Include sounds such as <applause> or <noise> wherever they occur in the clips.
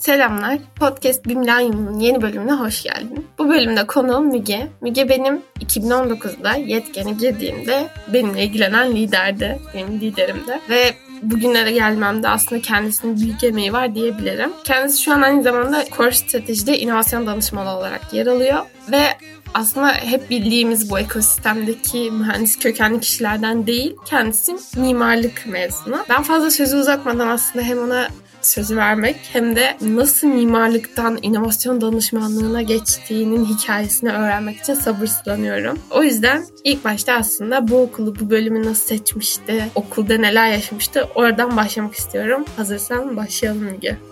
Selamlar. Podcast Bimlanyum'un yeni bölümüne hoş geldin. Bu bölümde konuğum Müge. Müge benim 2019'da yetkene girdiğimde benimle ilgilenen liderdi. Benim liderimdi. Ve bugünlere gelmemde aslında kendisinin büyük emeği var diyebilirim. Kendisi şu an aynı zamanda Core Strateji'de inovasyon danışmanı olarak yer alıyor. Ve aslında hep bildiğimiz bu ekosistemdeki mühendis kökenli kişilerden değil, kendisi mimarlık mezunu. Ben fazla sözü uzatmadan aslında hem ona sözü vermek hem de nasıl mimarlıktan inovasyon danışmanlığına geçtiğinin hikayesini öğrenmek için sabırsızlanıyorum. O yüzden ilk başta aslında bu okulu, bu bölümü nasıl seçmişti, okulda neler yaşamıştı oradan başlamak istiyorum. Hazırsan başlayalım Müge.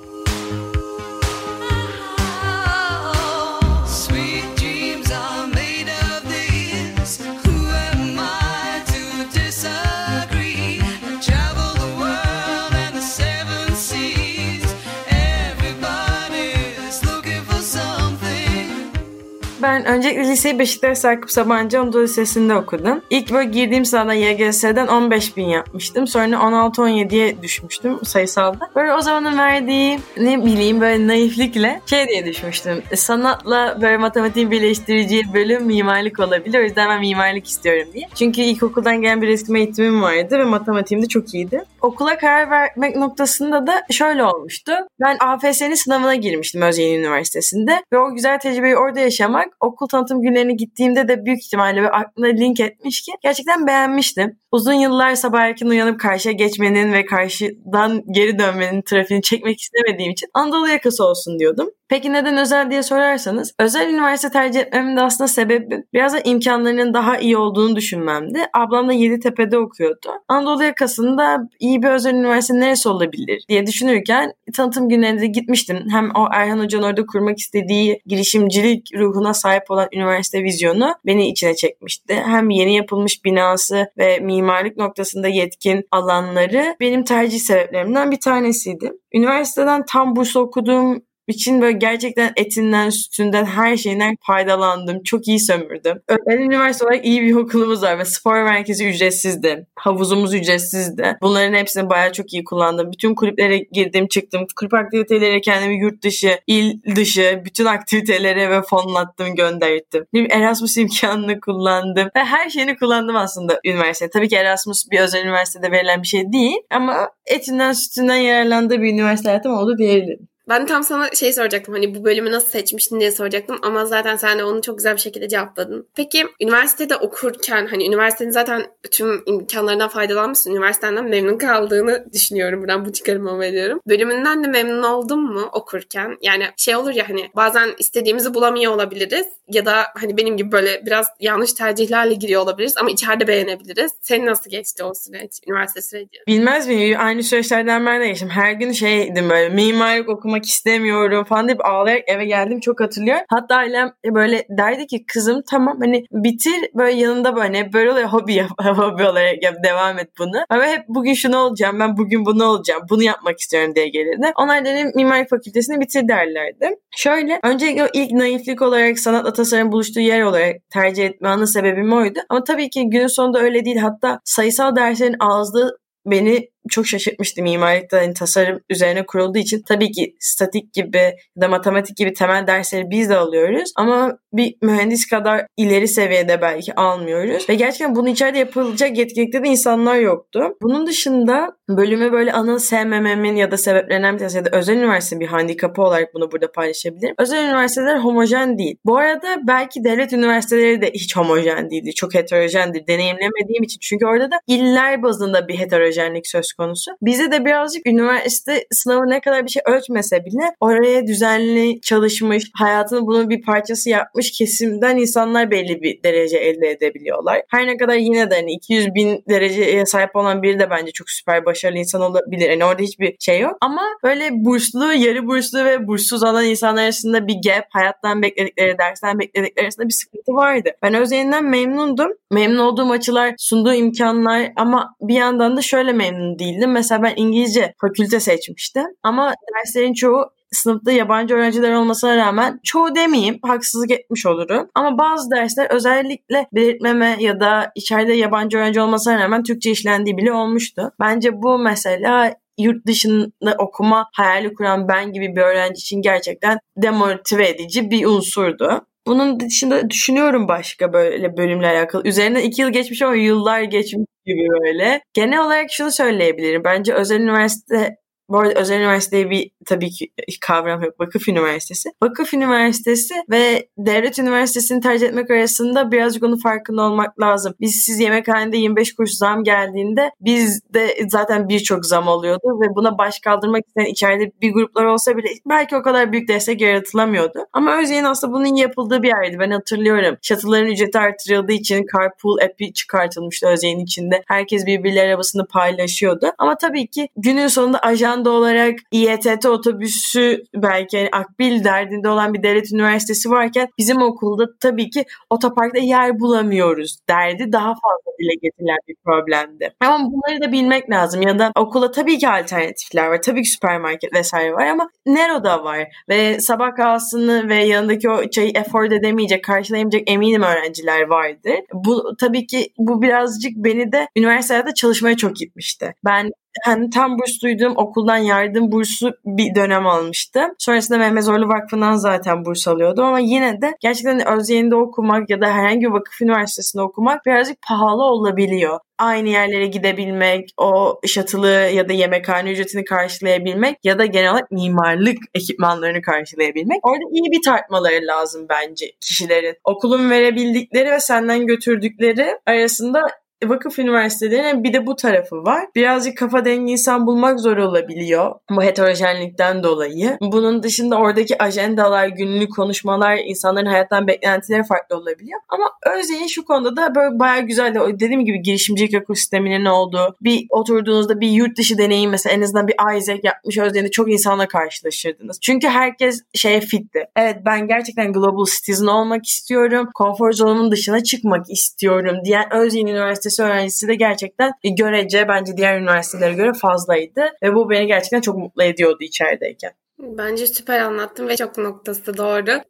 Ben öncelikle liseyi Beşiktaş Sakıp Sabancı Anadolu Lisesi'nde okudum. İlk böyle girdiğim sırada YGS'den 15 bin yapmıştım. Sonra 16-17'ye düşmüştüm sayısalda. Böyle o zamanın verdiği ne bileyim böyle naiflikle şey diye düşmüştüm. Sanatla böyle matematiğin birleştirici bölüm mimarlık olabilir. O yüzden ben mimarlık istiyorum diye. Çünkü ilkokuldan gelen bir resim eğitimim vardı ve matematiğim de çok iyiydi. Okula karar vermek noktasında da şöyle olmuştu. Ben AFS'nin sınavına girmiştim Özyeğin Üniversitesi'nde ve o güzel tecrübeyi orada yaşamak okul tanıtım günlerine gittiğimde de büyük ihtimalle ve aklına link etmiş ki gerçekten beğenmiştim. Uzun yıllar sabah erken uyanıp karşıya geçmenin ve karşıdan geri dönmenin trafiğini çekmek istemediğim için Anadolu yakası olsun diyordum. Peki neden özel diye sorarsanız özel üniversite tercih etmemin de aslında sebebi biraz da imkanlarının daha iyi olduğunu düşünmemdi. Ablam da Yeditepe'de okuyordu. Anadolu yakasında iyi bir özel üniversite neresi olabilir diye düşünürken tanıtım günlerinde gitmiştim. Hem o Erhan Hoca'nın orada kurmak istediği girişimcilik ruhuna sahip olan üniversite vizyonu beni içine çekmişti. Hem yeni yapılmış binası ve mimarlık noktasında yetkin alanları benim tercih sebeplerimden bir tanesiydi. Üniversiteden tam burs okuduğum için böyle gerçekten etinden, sütünden, her şeyinden faydalandım. Çok iyi sömürdüm. Özel üniversite olarak iyi bir okulumuz var ve spor merkezi ücretsizdi. Havuzumuz ücretsizdi. Bunların hepsini bayağı çok iyi kullandım. Bütün kulüplere girdim, çıktım. Kulüp aktiviteleri kendimi yurt dışı, il dışı, bütün aktivitelere ve fonlattım, gönderdim. Erasmus imkanını kullandım ve her şeyini kullandım aslında üniversite. Tabii ki Erasmus bir özel üniversitede verilen bir şey değil ama etinden sütünden yararlandığı bir üniversite hayatım oldu diyebilirim. Ben tam sana şey soracaktım hani bu bölümü nasıl seçmiştin diye soracaktım ama zaten sen de onu çok güzel bir şekilde cevapladın. Peki üniversitede okurken hani üniversitenin zaten tüm imkanlarından faydalanmışsın. Üniversiteden memnun kaldığını düşünüyorum. Buradan bu çıkarımı veriyorum. Bölümünden de memnun oldun mu okurken? Yani şey olur ya hani bazen istediğimizi bulamıyor olabiliriz ya da hani benim gibi böyle biraz yanlış tercihlerle giriyor olabiliriz ama içeride beğenebiliriz. Senin nasıl geçti o süreç, üniversite süreci? Bilmez miyim? Aynı süreçlerden ben de geçtim. Her gün şeydim böyle mimarlık okumak olmak istemiyorum falan deyip ağlayarak eve geldim çok hatırlıyorum. Hatta ailem böyle derdi ki kızım tamam hani bitir böyle yanında böyle böyle oluyor hobi yap, <laughs> hobi olarak yap, devam et bunu. Ama hep bugün şunu olacağım ben bugün bunu olacağım bunu yapmak istiyorum diye gelirdi. Onlar benim mimari fakültesini bitir derlerdi. Şöyle öncelikle ilk naiflik olarak sanatla tasarım buluştuğu yer olarak tercih etme ana sebebim oydu. Ama tabii ki günün sonunda öyle değil. Hatta sayısal derslerin azlığı beni çok şaşırtmıştı mimarlıkta hani tasarım üzerine kurulduğu için tabii ki statik gibi da matematik gibi temel dersleri biz de alıyoruz ama bir mühendis kadar ileri seviyede belki almıyoruz ve gerçekten bunun içeride yapılacak yetkilikte de insanlar yoktu. Bunun dışında bölümü böyle ana sevmememin ya da sebeplerinden bir tanesi ya da özel üniversitenin bir handikapı olarak bunu burada paylaşabilirim. Özel üniversiteler homojen değil. Bu arada belki devlet üniversiteleri de hiç homojen değildi. Çok heterojendir. Deneyimlemediğim için. Çünkü orada da iller bazında bir heterojenlik söz konusu. Bize de birazcık üniversite sınavı ne kadar bir şey ölçmese bile oraya düzenli çalışmış, hayatının bunun bir parçası yapmış kesimden insanlar belli bir derece elde edebiliyorlar. Her ne kadar yine de hani 200 bin dereceye sahip olan biri de bence çok süper başarılı insan olabilir. Yani orada hiçbir şey yok. Ama böyle burslu, yarı burslu ve burssuz olan insanlar arasında bir gap, hayattan bekledikleri, dersten bekledikleri arasında bir sıkıntı vardı. Ben özelinden memnundum. Memnun olduğum açılar, sunduğu imkanlar ama bir yandan da şöyle memnun değildim. Mesela ben İngilizce fakülte seçmiştim. Ama derslerin çoğu sınıfta yabancı öğrenciler olmasına rağmen çoğu demeyeyim haksızlık etmiş olurum. Ama bazı dersler özellikle belirtmeme ya da içeride yabancı öğrenci olmasına rağmen Türkçe işlendiği bile olmuştu. Bence bu mesela yurt dışında okuma hayali kuran ben gibi bir öğrenci için gerçekten demotive edici bir unsurdu. Bunun dışında düşünüyorum başka böyle bölümle alakalı. Üzerinden iki yıl geçmiş ama yıllar geçmiş gibi böyle. Genel olarak şunu söyleyebilirim. Bence özel üniversite bu arada özel üniversiteye bir tabii ki kavram yok. Vakıf Üniversitesi. Vakıf Üniversitesi ve devlet üniversitesini tercih etmek arasında birazcık onun farkında olmak lazım. Biz siz yemekhanede 25 kuruş zam geldiğinde bizde zaten birçok zam oluyordu ve buna baş kaldırmak isteyen içeride bir gruplar olsa bile belki o kadar büyük destek yaratılamıyordu. Ama Özyeğin aslında bunun yapıldığı bir yerdi. Ben hatırlıyorum. Şatıların ücreti artırıldığı için carpool app'i çıkartılmıştı Özyeğin içinde. Herkes birbirleri arabasını paylaşıyordu. Ama tabii ki günün sonunda ajanda olarak İETT otobüsü belki yani Akbil derdinde olan bir devlet üniversitesi varken bizim okulda tabii ki otoparkta yer bulamıyoruz derdi daha fazla dile getirilen bir problemdi. Ama bunları da bilmek lazım ya da okula tabii ki alternatifler var. Tabii ki süpermarket vesaire var ama Nero'da var ve sabah kahvaltısını ve yanındaki o çayı afford edemeyecek, karşılayamayacak eminim öğrenciler vardır. Bu tabii ki bu birazcık beni de üniversitede çalışmaya çok gitmişti. Ben hani tam bursluydum. Okuldan yardım bursu bir dönem almıştım. Sonrasında Mehmet Zorlu Vakfı'ndan zaten burs alıyordum ama yine de gerçekten Özyeğin'de okumak ya da herhangi bir vakıf üniversitesinde okumak birazcık pahalı olabiliyor aynı yerlere gidebilmek, o şatılı ya da yemekhane ücretini karşılayabilmek ya da genel olarak mimarlık ekipmanlarını karşılayabilmek. Orada iyi bir tartmaları lazım bence kişilerin. Okulun verebildikleri ve senden götürdükleri arasında vakıf üniversitelerinin bir de bu tarafı var. Birazcık kafa dengi insan bulmak zor olabiliyor bu heterojenlikten dolayı. Bunun dışında oradaki ajendalar, günlük konuşmalar, insanların hayattan beklentileri farklı olabiliyor. Ama Özyeğin şu konuda da böyle bayağı güzel. Dediğim gibi girişimcilik ekosisteminin olduğu, bir oturduğunuzda bir yurt dışı deneyim mesela en azından bir Isaac yapmış Özyeğin'de çok insanla karşılaşırdınız. Çünkü herkes şeye fitti. Evet ben gerçekten global citizen olmak istiyorum. Konfor zonumun dışına çıkmak istiyorum diyen Özyeğin Üniversitesi Üniversitesi öğrencisi de gerçekten görece bence diğer üniversitelere göre fazlaydı. Ve bu beni gerçekten çok mutlu ediyordu içerideyken. Bence süper anlattın ve çok noktası doğru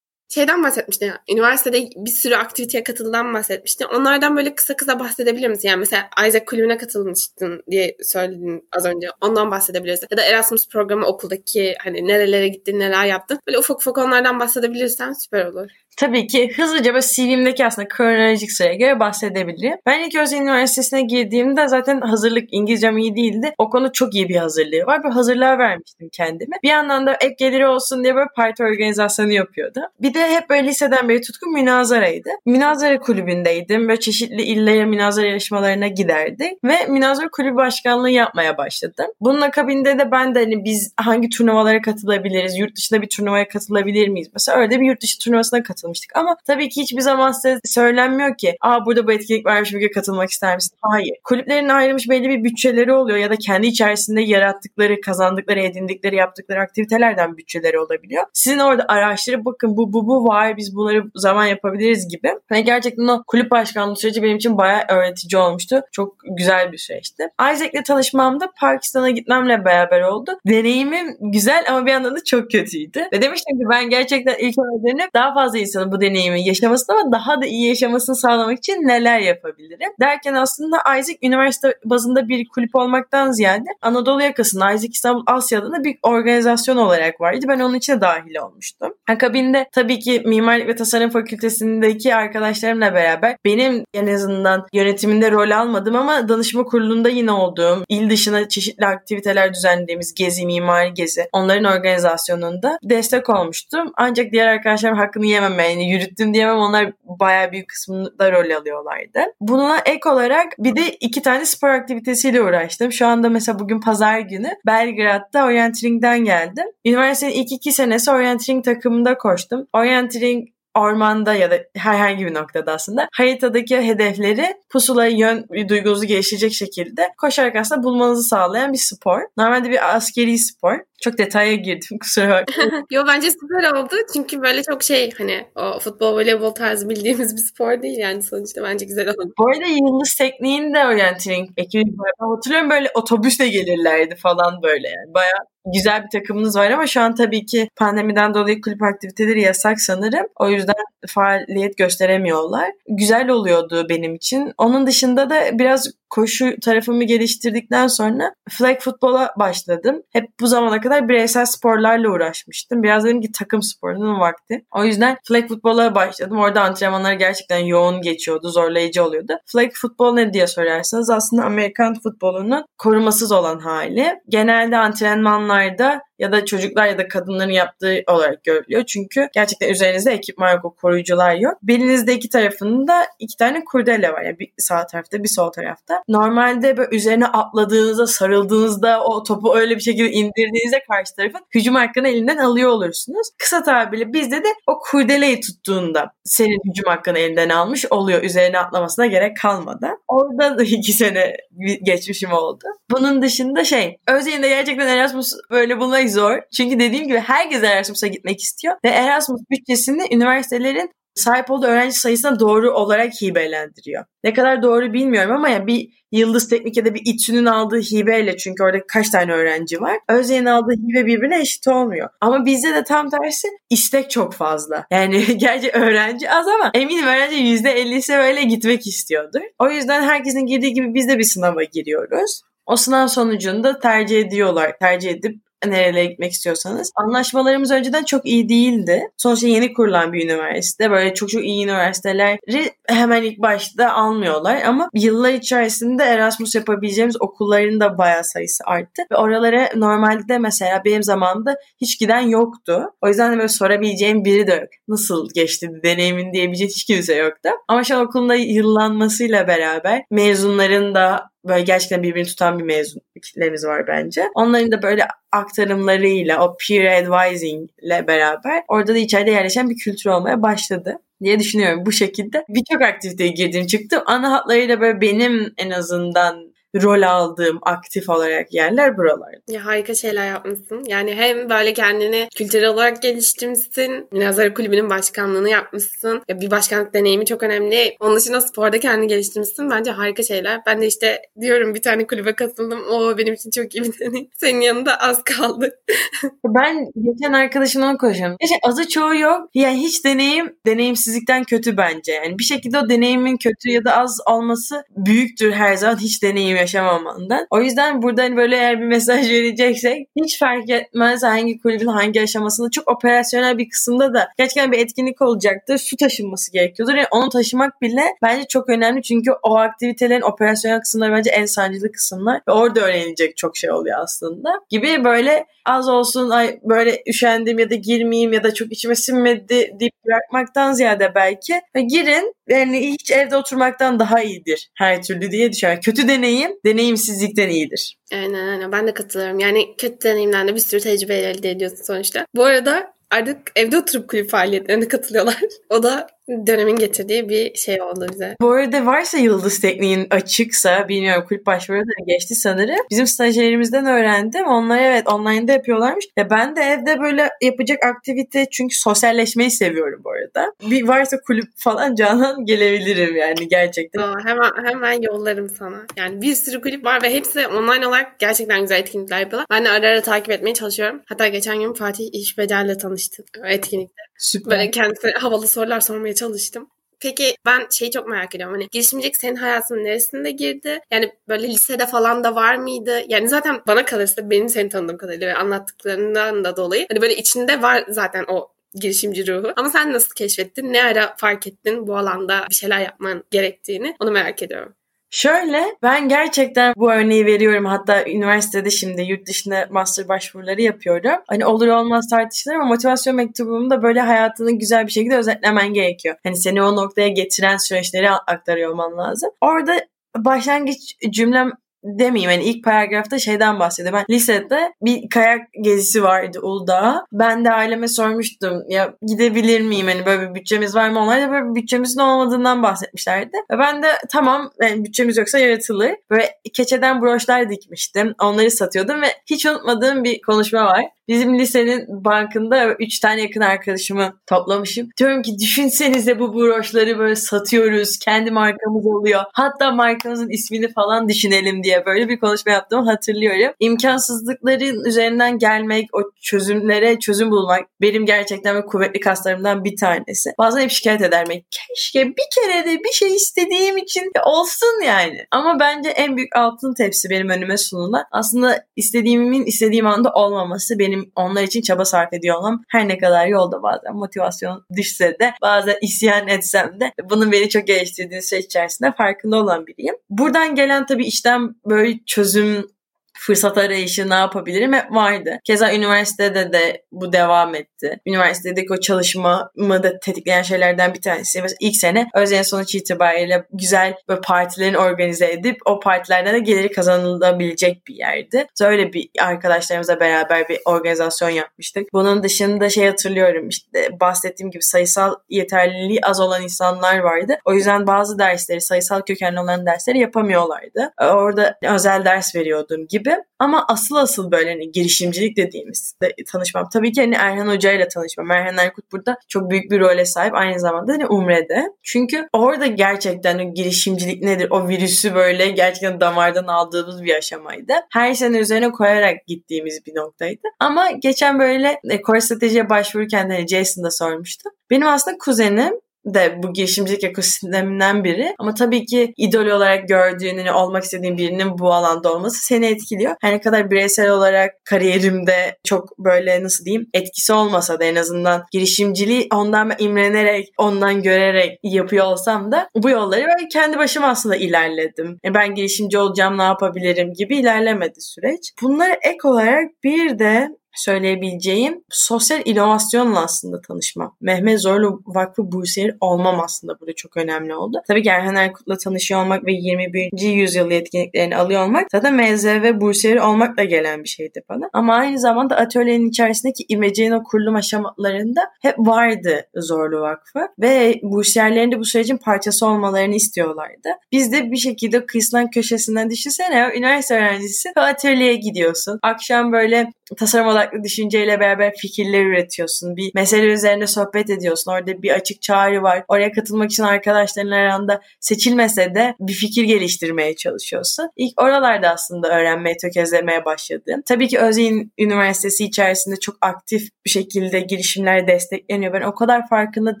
şeyden bahsetmiştin. Üniversitede bir sürü aktiviteye katıldığından bahsetmiştin. Onlardan böyle kısa kısa bahsedebilir misin? Yani mesela Isaac kulübüne katılmıştın diye söyledin az önce. Ondan bahsedebiliriz. Ya da Erasmus programı okuldaki hani nerelere gittin, neler yaptın. Böyle ufak ufak onlardan bahsedebilirsen süper olur. Tabii ki hızlıca böyle CV'mdeki aslında kronolojik sıraya göre bahsedebilirim. Ben ilk Özyeğin Üniversitesi'ne girdiğimde zaten hazırlık İngilizcem iyi değildi. O konu çok iyi bir hazırlığı var. Bir hazırlığa vermiştim kendime. Bir yandan da ek geliri olsun diye böyle parti organizasyonu yapıyordu. Bir de hep böyle liseden beri tutkum münazaraydı. Münazara kulübündeydim. Böyle çeşitli illere münazara yarışmalarına giderdik. Ve münazara kulübü başkanlığı yapmaya başladım. Bunun akabinde de ben de hani biz hangi turnuvalara katılabiliriz? Yurt dışında bir turnuvaya katılabilir miyiz? Mesela öyle bir yurt dışı turnuvasına katıldım katılmıştık. Ama tabii ki hiçbir zaman size söylenmiyor ki aa burada bu etkinlik varmış bir katılmak ister misin? Hayır. Kulüplerin ayrılmış belli bir bütçeleri oluyor ya da kendi içerisinde yarattıkları, kazandıkları, edindikleri, yaptıkları aktivitelerden bütçeleri olabiliyor. Sizin orada araştırıp bakın bu bu bu var biz bunları zaman yapabiliriz gibi. Ve gerçekten o kulüp başkanlığı süreci benim için bayağı öğretici olmuştu. Çok güzel bir süreçti. Isaac'le tanışmam da Pakistan'a gitmemle beraber oldu. Deneyimim güzel ama bir yandan da çok kötüydü. Ve demiştim ki ben gerçekten ilk öğrenip daha fazla insan insanın bu deneyimi yaşamasını ama daha da iyi yaşamasını sağlamak için neler yapabilirim? Derken aslında Isaac üniversite bazında bir kulüp olmaktan ziyade Anadolu yakasında Isaac İstanbul Asya'da bir organizasyon olarak vardı. Ben onun içine dahil olmuştum. Akabinde tabii ki Mimarlık ve Tasarım Fakültesindeki arkadaşlarımla beraber benim en azından yönetiminde rol almadım ama danışma kurulunda yine olduğum, il dışına çeşitli aktiviteler düzenlediğimiz Gezi, Mimari Gezi onların organizasyonunda destek olmuştum. Ancak diğer arkadaşlarım hakkını yememeye yani yürüttüm diyemem onlar bayağı büyük kısmında rol alıyorlardı. Buna ek olarak bir de iki tane spor aktivitesiyle uğraştım. Şu anda mesela bugün pazar günü Belgrad'da orienteering'den geldim. Üniversitenin ilk iki senesi orienteering takımında koştum. Orienteering ormanda ya da herhangi bir noktada aslında haritadaki hedefleri pusula yön duygunuzu geliştirecek şekilde koşarak aslında bulmanızı sağlayan bir spor. Normalde bir askeri spor. Çok detaya girdim <laughs> kusura bakmayın. <laughs> Yo bence süper oldu çünkü böyle çok şey hani o futbol voleybol tarzı bildiğimiz bir spor değil yani sonuçta bence güzel oldu. Bu arada Yıldız Tekniğin de orienteering ekibi hatırlıyorum böyle otobüsle gelirlerdi falan böyle yani bayağı güzel bir takımınız var ama şu an tabii ki pandemiden dolayı kulüp aktiviteleri yasak sanırım. O yüzden faaliyet gösteremiyorlar. Güzel oluyordu benim için. Onun dışında da biraz koşu tarafımı geliştirdikten sonra flag futbola başladım. Hep bu zamana kadar bireysel sporlarla uğraşmıştım. Biraz dedim ki takım sporunun vakti. O yüzden flag futbola başladım. Orada antrenmanlar gerçekten yoğun geçiyordu, zorlayıcı oluyordu. Flag futbol ne diye sorarsanız aslında Amerikan futbolunun korumasız olan hali. Genelde antrenmanlarda ya da çocuklar ya da kadınların yaptığı olarak görülüyor. Çünkü gerçekten üzerinizde ekipman yok, koruyucular yok. Belinizde iki tarafında iki tane kurdele var. Yani bir sağ tarafta bir sol tarafta. Normalde böyle üzerine atladığınızda, sarıldığınızda o topu öyle bir şekilde indirdiğinizde karşı tarafın hücum hakkını elinden alıyor olursunuz. Kısa tabirle bizde de o kurdeleyi tuttuğunda senin hücum hakkını elinden almış oluyor. Üzerine atlamasına gerek kalmadan. Orada da iki sene geçmişim oldu. Bunun dışında şey, Özyeğin'de gerçekten Erasmus böyle bulmayı bulmak zor. Çünkü dediğim gibi herkes Erasmus'a gitmek istiyor. Ve Erasmus bütçesini üniversitelerin sahip olduğu öğrenci sayısına doğru olarak hibelendiriyor. Ne kadar doğru bilmiyorum ama ya bir Yıldız Teknik ya da bir İTÜ'nün aldığı hibeyle çünkü orada kaç tane öğrenci var. Özyeğin aldığı hibe birbirine eşit olmuyor. Ama bizde de tam tersi istek çok fazla. Yani <laughs> gerçi öğrenci az ama eminim öğrenci %50'si böyle gitmek istiyordur. O yüzden herkesin girdiği gibi biz de bir sınava giriyoruz. O sınav sonucunu tercih ediyorlar. Tercih edip nereye gitmek istiyorsanız. Anlaşmalarımız önceden çok iyi değildi. Sonuçta yeni kurulan bir üniversite. Böyle çok çok iyi üniversiteleri hemen ilk başta almıyorlar ama yıllar içerisinde Erasmus yapabileceğimiz okulların da bayağı sayısı arttı. Ve oralara normalde mesela benim zamanımda hiç giden yoktu. O yüzden de böyle sorabileceğim biri de yok. Nasıl geçti deneyimin diyebilecek hiç kimse yoktu. Ama şu an okulunda yıllanmasıyla beraber mezunların da böyle gerçekten birbirini tutan bir mezun kitlemiz var bence. Onların da böyle aktarımlarıyla, o peer advising ile beraber orada da içeride yerleşen bir kültür olmaya başladı diye düşünüyorum bu şekilde. Birçok aktiviteye girdim çıktım. Ana hatlarıyla böyle benim en azından rol aldığım aktif olarak yerler buralar. Ya harika şeyler yapmışsın. Yani hem böyle kendini kültürel olarak geliştirmişsin. Münazara Kulübü'nün başkanlığını yapmışsın. Ya bir başkanlık deneyimi çok önemli. Onun dışında sporda kendini geliştirmişsin. Bence harika şeyler. Ben de işte diyorum bir tane kulübe katıldım. O benim için çok iyi bir deneyim. <laughs> Senin yanında az kaldı. <laughs> ben geçen arkadaşımla konuşuyorum. İşte azı çoğu yok. Yani hiç deneyim deneyimsizlikten kötü bence. Yani bir şekilde o deneyimin kötü ya da az olması büyüktür her zaman hiç deneyim yaşamamandan. O yüzden burada hani böyle eğer bir mesaj vereceksek hiç fark etmez hangi kulübün hangi aşamasında çok operasyonel bir kısımda da gerçekten bir etkinlik olacaktır. Su taşınması gerekiyordur. Yani onu taşımak bile bence çok önemli çünkü o aktivitelerin operasyonel kısımları bence en sancılı kısımlar ve orada öğrenilecek çok şey oluyor aslında. Gibi böyle az olsun ay böyle üşendim ya da girmeyeyim ya da çok içime sinmedi deyip bırakmaktan ziyade belki girin yani hiç evde oturmaktan daha iyidir her türlü diye düşünüyorum. Kötü deneyim deneyimsizlikten iyidir. Aynen aynen ben de katılıyorum. Yani kötü deneyimden de bir sürü tecrübe elde ediyorsun sonuçta. Bu arada artık evde oturup kulüp faaliyetlerine katılıyorlar. <laughs> O da dönemin getirdiği bir şey oldu bize. Bu arada varsa Yıldız Tekniğin açıksa bilmiyorum kulüp başvuruları da geçti sanırım. Bizim stajyerimizden öğrendim. Onlar evet online'da yapıyorlarmış. Ya ben de evde böyle yapacak aktivite çünkü sosyalleşmeyi seviyorum bu arada. Bir varsa kulüp falan Canan gelebilirim yani gerçekten. Aa, hemen hemen yollarım sana. Yani bir sürü kulüp var ve hepsi online olarak gerçekten güzel etkinlikler yapıyorlar. Ben de ara ara takip etmeye çalışıyorum. Hatta geçen gün Fatih İş Becer'le tanıştım etkinlikte. Süper. Böyle kendisine havalı sorular sormaya çalıştım. Peki ben şeyi çok merak ediyorum. Hani girişimcilik senin hayatının neresinde girdi? Yani böyle lisede falan da var mıydı? Yani zaten bana kalırsa benim seni tanıdığım kadarıyla ve anlattıklarından da dolayı hani böyle içinde var zaten o girişimci ruhu. Ama sen nasıl keşfettin? Ne ara fark ettin bu alanda bir şeyler yapman gerektiğini? Onu merak ediyorum. Şöyle ben gerçekten bu örneği veriyorum. Hatta üniversitede şimdi yurt dışında master başvuruları yapıyorum. Hani olur olmaz tartışılır ama motivasyon mektubumda böyle hayatını güzel bir şekilde özetlemen gerekiyor. Hani seni o noktaya getiren süreçleri aktarıyor olman lazım. Orada başlangıç cümlem demeyeyim yani ilk paragrafta şeyden bahsediyor. Ben lisede bir kayak gezisi vardı Uludağ'a. Ben de aileme sormuştum ya gidebilir miyim hani böyle bir bütçemiz var mı? Onlar da böyle bir bütçemizin olmadığından bahsetmişlerdi. Ve ben de tamam yani bütçemiz yoksa yaratılır. Böyle keçeden broşlar dikmiştim. Onları satıyordum ve hiç unutmadığım bir konuşma var. Bizim lisenin bankında üç tane yakın arkadaşımı toplamışım. Diyorum ki düşünsenize bu broşları böyle satıyoruz. Kendi markamız oluyor. Hatta markamızın ismini falan düşünelim diye diye böyle bir konuşma yaptığımı hatırlıyorum. İmkansızlıkların üzerinden gelmek, o çözümlere çözüm bulmak benim gerçekten ve kuvvetli kaslarımdan bir tanesi. Bazen hep şikayet ederim. Keşke bir kere de bir şey istediğim için olsun yani. Ama bence en büyük altın tepsi benim önüme sunulan aslında istediğimin istediğim anda olmaması benim onlar için çaba sarf ediyor olmam. Her ne kadar yolda bazen motivasyon düşse de bazen isyan etsem de bunun beni çok geliştirdiğini süreç içerisinde farkında olan biriyim. Buradan gelen tabii işten böyle çözüm fırsat arayışı ne yapabilirim hep vardı. Keza üniversitede de bu devam etti. Üniversitedeki o çalışmamı da tetikleyen şeylerden bir tanesi. Mesela ilk sene özel sonuç itibariyle güzel böyle partilerin organize edip o partilerden de geliri kazanılabilecek bir yerdi. Öyle bir arkadaşlarımızla beraber bir organizasyon yapmıştık. Bunun dışında şey hatırlıyorum işte bahsettiğim gibi sayısal yeterliliği az olan insanlar vardı. O yüzden bazı dersleri sayısal kökenli olan dersleri yapamıyorlardı. Orada özel ders veriyordum gibi gibi. Ama asıl asıl böyle hani girişimcilik dediğimiz de tanışmam. Tabii ki hani Erhan Hoca ile tanışmam. Erhan Erkut burada çok büyük bir role sahip. Aynı zamanda hani Umre'de. Çünkü orada gerçekten o girişimcilik nedir? O virüsü böyle gerçekten damardan aldığımız bir aşamaydı. Her sene üzerine koyarak gittiğimiz bir noktaydı. Ama geçen böyle e, core stratejiye başvururken hani Jason da sormuştu. Benim aslında kuzenim de bu girişimcilik ekosisteminden biri. Ama tabii ki idol olarak gördüğün, hani olmak istediğin birinin bu alanda olması seni etkiliyor. Her ne kadar bireysel olarak kariyerimde çok böyle nasıl diyeyim etkisi olmasa da en azından girişimciliği ondan imrenerek, ondan görerek yapıyor olsam da bu yolları ben kendi başıma aslında ilerledim. Yani ben girişimci olacağım ne yapabilirim gibi ilerlemedi süreç. Bunlara ek olarak bir de söyleyebileceğim sosyal inovasyonla aslında tanışmam. Mehmet Zorlu Vakfı Bursiyeri olmam aslında burada çok önemli oldu. Tabii ki Erhan Erkut'la tanışıyor olmak ve 21. yüzyıl yetkinliklerini alıyor olmak zaten MZV Bursiyeri olmakla gelen bir şeydi bana. Ama aynı zamanda atölyenin içerisindeki imeceğin o kurulum aşamalarında hep vardı Zorlu Vakfı ve bursiyerlerin de bu sürecin parçası olmalarını istiyorlardı. Biz de bir şekilde kıyısından köşesinden düşünsene üniversite öğrencisi atölyeye gidiyorsun. Akşam böyle tasarım odaklı düşünceyle beraber fikirler üretiyorsun. Bir mesele üzerinde sohbet ediyorsun. Orada bir açık çağrı var. Oraya katılmak için arkadaşların arasında seçilmese de bir fikir geliştirmeye çalışıyorsun. İlk oralarda aslında öğrenmeye, tökezlemeye başladım. Tabii ki Özyeğin Üniversitesi içerisinde çok aktif bir şekilde girişimler destekleniyor. Ben o kadar farkında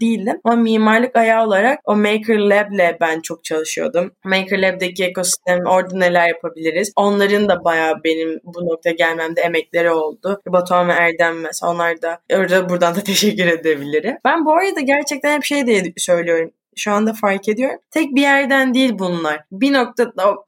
değildim. Ama mimarlık ayağı olarak o Maker Lab'le ben çok çalışıyordum. Maker Lab'deki ekosistem orada neler yapabiliriz? Onların da bayağı benim bu noktaya gelmemde emekleri oldu. Batuhan ve Erdem mesela onlar da orada buradan da <laughs> teşekkür edebilirim. Ben bu arada gerçekten hep şey diye söylüyorum şu anda fark ediyorum. Tek bir yerden değil bunlar. Bir noktada o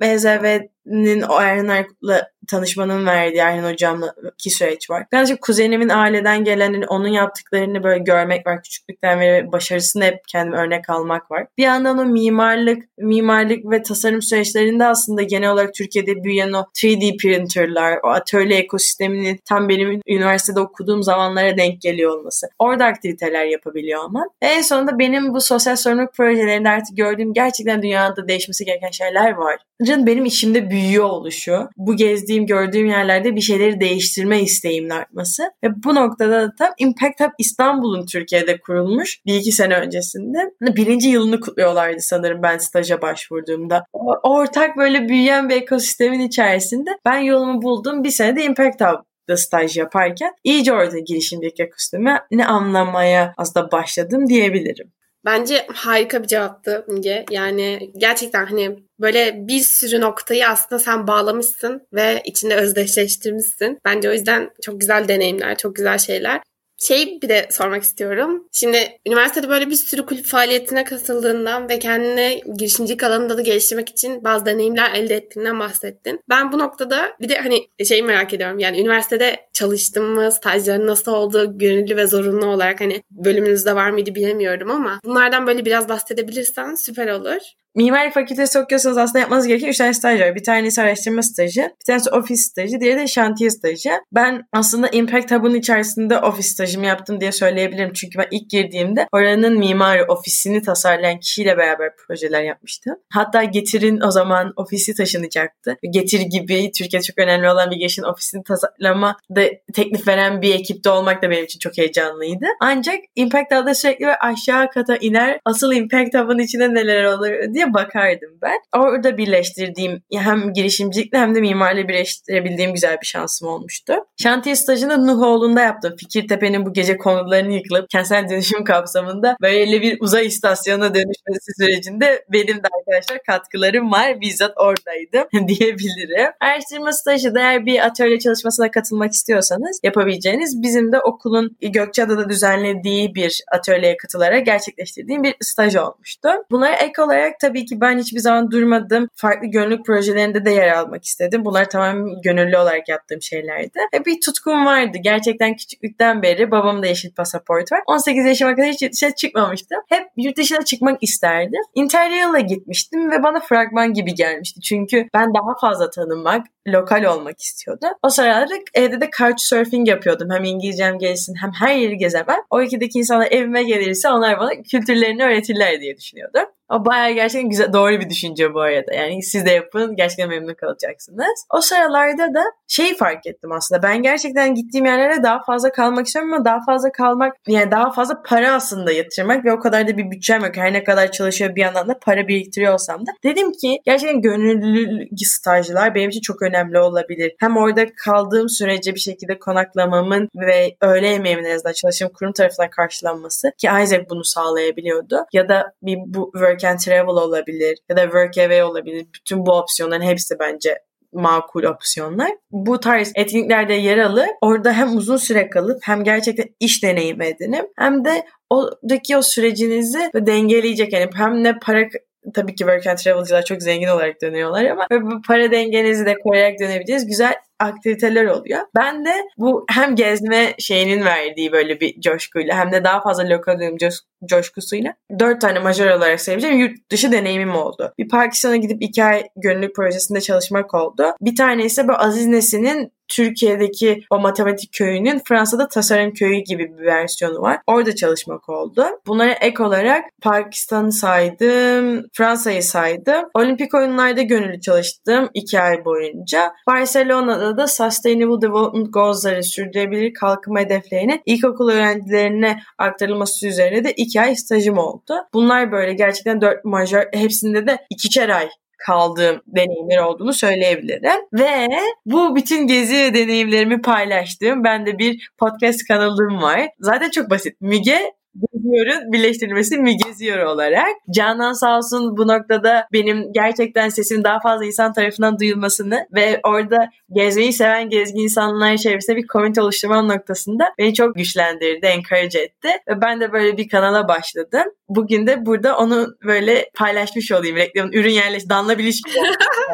BZV'nin o Erhan Erkut'la tanışmanın verdiği Erhan hocamla ki süreç var. Birazcık kuzenimin aileden gelen onun yaptıklarını böyle görmek var. Küçüklükten beri başarısını hep kendim örnek almak var. Bir yandan o mimarlık, mimarlık ve tasarım süreçlerinde aslında genel olarak Türkiye'de büyüyen o 3D printerlar, o atölye ekosisteminin tam benim üniversitede okuduğum zamanlara denk geliyor olması. Orada aktiviteler yapabiliyor olman. En sonunda benim bu sosyal sorumluluk projelerinde artık gördüğüm gerçekten dünyada değişmesi gereken şeyler var. Benim içimde büyüyor oluşu. Bu gezdiğim gördüğüm yerlerde bir şeyleri değiştirme isteğimin artması. Ve bu noktada da tam Impact Hub İstanbul'un Türkiye'de kurulmuş bir iki sene öncesinde. Birinci yılını kutluyorlardı sanırım ben staja başvurduğumda. O, ortak böyle büyüyen bir ekosistemin içerisinde ben yolumu buldum. Bir senede Impact Hub da staj yaparken iyice orada girişimcilik ekosistemi ne anlamaya aslında başladım diyebilirim. Bence harika bir cevaptı Müge. Yani gerçekten hani böyle bir sürü noktayı aslında sen bağlamışsın ve içinde özdeşleştirmişsin. Bence o yüzden çok güzel deneyimler, çok güzel şeyler. Şey bir de sormak istiyorum. Şimdi üniversitede böyle bir sürü kulüp faaliyetine katıldığından ve kendini girişimcilik alanında da geliştirmek için bazı deneyimler elde ettiğinden bahsettin. Ben bu noktada bir de hani şey merak ediyorum. Yani üniversitede çalıştın mı? Stajların nasıl oldu? Gönüllü ve zorunlu olarak hani bölümünüzde var mıydı bilemiyorum ama bunlardan böyle biraz bahsedebilirsen süper olur. Mimarlık fakültesi okuyorsanız aslında yapmanız gereken 3 tane staj var. Bir tanesi araştırma stajı, bir tanesi ofis stajı, diğeri de şantiye stajı. Ben aslında Impact Hub'ın içerisinde ofis stajımı yaptım diye söyleyebilirim. Çünkü ben ilk girdiğimde oranın mimari ofisini tasarlayan kişiyle beraber projeler yapmıştım. Hatta Getir'in o zaman ofisi taşınacaktı. Getir gibi Türkiye çok önemli olan bir girişin ofisini tasarlama da teklif veren bir ekipte olmak da benim için çok heyecanlıydı. Ancak Impact Hub'da sürekli aşağı kata iner. Asıl Impact Hub'ın içinde neler olur diye diye bakardım ben. Orada birleştirdiğim hem girişimcilikle hem de mimarla birleştirebildiğim güzel bir şansım olmuştu. Şantiye stajını Nuhoğlu'nda yaptım. Fikirtepe'nin bu gece konularını yıkılıp kentsel dönüşüm kapsamında böyle bir uzay istasyonuna dönüşmesi sürecinde benim de arkadaşlar katkılarım var. Bizzat oradaydım <laughs> diyebilirim. Araştırma stajı da eğer bir atölye çalışmasına katılmak istiyorsanız yapabileceğiniz bizim de okulun Gökçeada'da düzenlediği bir atölyeye katılarak gerçekleştirdiğim bir staj olmuştu. Bunlara ek olarak tabii ki ben hiçbir zaman durmadım. Farklı gönüllülük projelerinde de yer almak istedim. Bunlar tamamen gönüllü olarak yaptığım şeylerdi. Ve bir tutkum vardı. Gerçekten küçüklükten beri babamda yeşil pasaport var. 18 yaşıma kadar hiç yurt dışına çıkmamıştım. Hep yurt dışına çıkmak isterdim. Interrail'a gitmiştim ve bana fragman gibi gelmişti. Çünkü ben daha fazla tanınmak, lokal olmak istiyordu. O sırada evde de couchsurfing yapıyordum. Hem İngilizcem gelsin hem her yeri gezemem. O ikideki insanlar evime gelirse onlar bana kültürlerini öğretirler diye düşünüyordum. O bayağı gerçekten güzel, doğru bir düşünce bu arada. Yani siz de yapın, gerçekten memnun kalacaksınız. O sıralarda da şeyi fark ettim aslında. Ben gerçekten gittiğim yerlere daha fazla kalmak istiyorum ama daha fazla kalmak, yani daha fazla para aslında yatırmak ve o kadar da bir bütçem yok. Her ne kadar çalışıyor bir yandan da para biriktiriyor olsam da. Dedim ki gerçekten gönüllü stajlar benim için çok önemli olabilir. Hem orada kaldığım sürece bir şekilde konaklamamın ve öğle yemeğimin en azından çalıştığım kurum tarafından karşılanması ki Isaac bunu sağlayabiliyordu. Ya da bir bu work work and travel olabilir ya da work away olabilir. Bütün bu opsiyonların hepsi bence makul opsiyonlar. Bu tarz etkinliklerde yer alıp orada hem uzun süre kalıp hem gerçekten iş deneyimi edinip hem de oradaki o sürecinizi dengeleyecek yani hem ne para tabii ki work and travel'cılar çok zengin olarak dönüyorlar ama bu para dengenizi de koruyarak dönebileceğiniz güzel aktiviteler oluyor. Ben de bu hem gezme şeyinin verdiği böyle bir coşkuyla hem de daha fazla lokal coş coşkusuyla dört tane majör olarak sayabileceğim yurt dışı deneyimim oldu. Bir Pakistan'a gidip iki ay gönüllülük projesinde çalışmak oldu. Bir tane ise bu Aziz Nesin'in Türkiye'deki o matematik köyünün Fransa'da tasarım köyü gibi bir versiyonu var. Orada çalışmak oldu. Bunlara ek olarak Pakistan'ı saydım, Fransa'yı saydım. Olimpik oyunlarda gönüllü çalıştım iki ay boyunca. Barcelona'da da Sustainable Development Goals'ların sürdürülebilir kalkınma hedeflerinin ilkokul öğrencilerine aktarılması üzerine de iki ay stajım oldu. Bunlar böyle gerçekten dört majör hepsinde de ikişer ay kaldığım deneyimler olduğunu söyleyebilirim. Ve bu bütün gezi deneyimlerimi paylaştığım ben de bir podcast kanalım var. Zaten çok basit. Müge Geziyor'un birleştirilmesi mi geziyor olarak. Canan sağ olsun bu noktada benim gerçekten sesim daha fazla insan tarafından duyulmasını ve orada gezmeyi seven gezgin insanlar içerisinde bir komünite oluşturma noktasında beni çok güçlendirdi, encourage etti. Ve ben de böyle bir kanala başladım. Bugün de burada onu böyle paylaşmış olayım. Reklamın ürün yerleş, Danla Biliş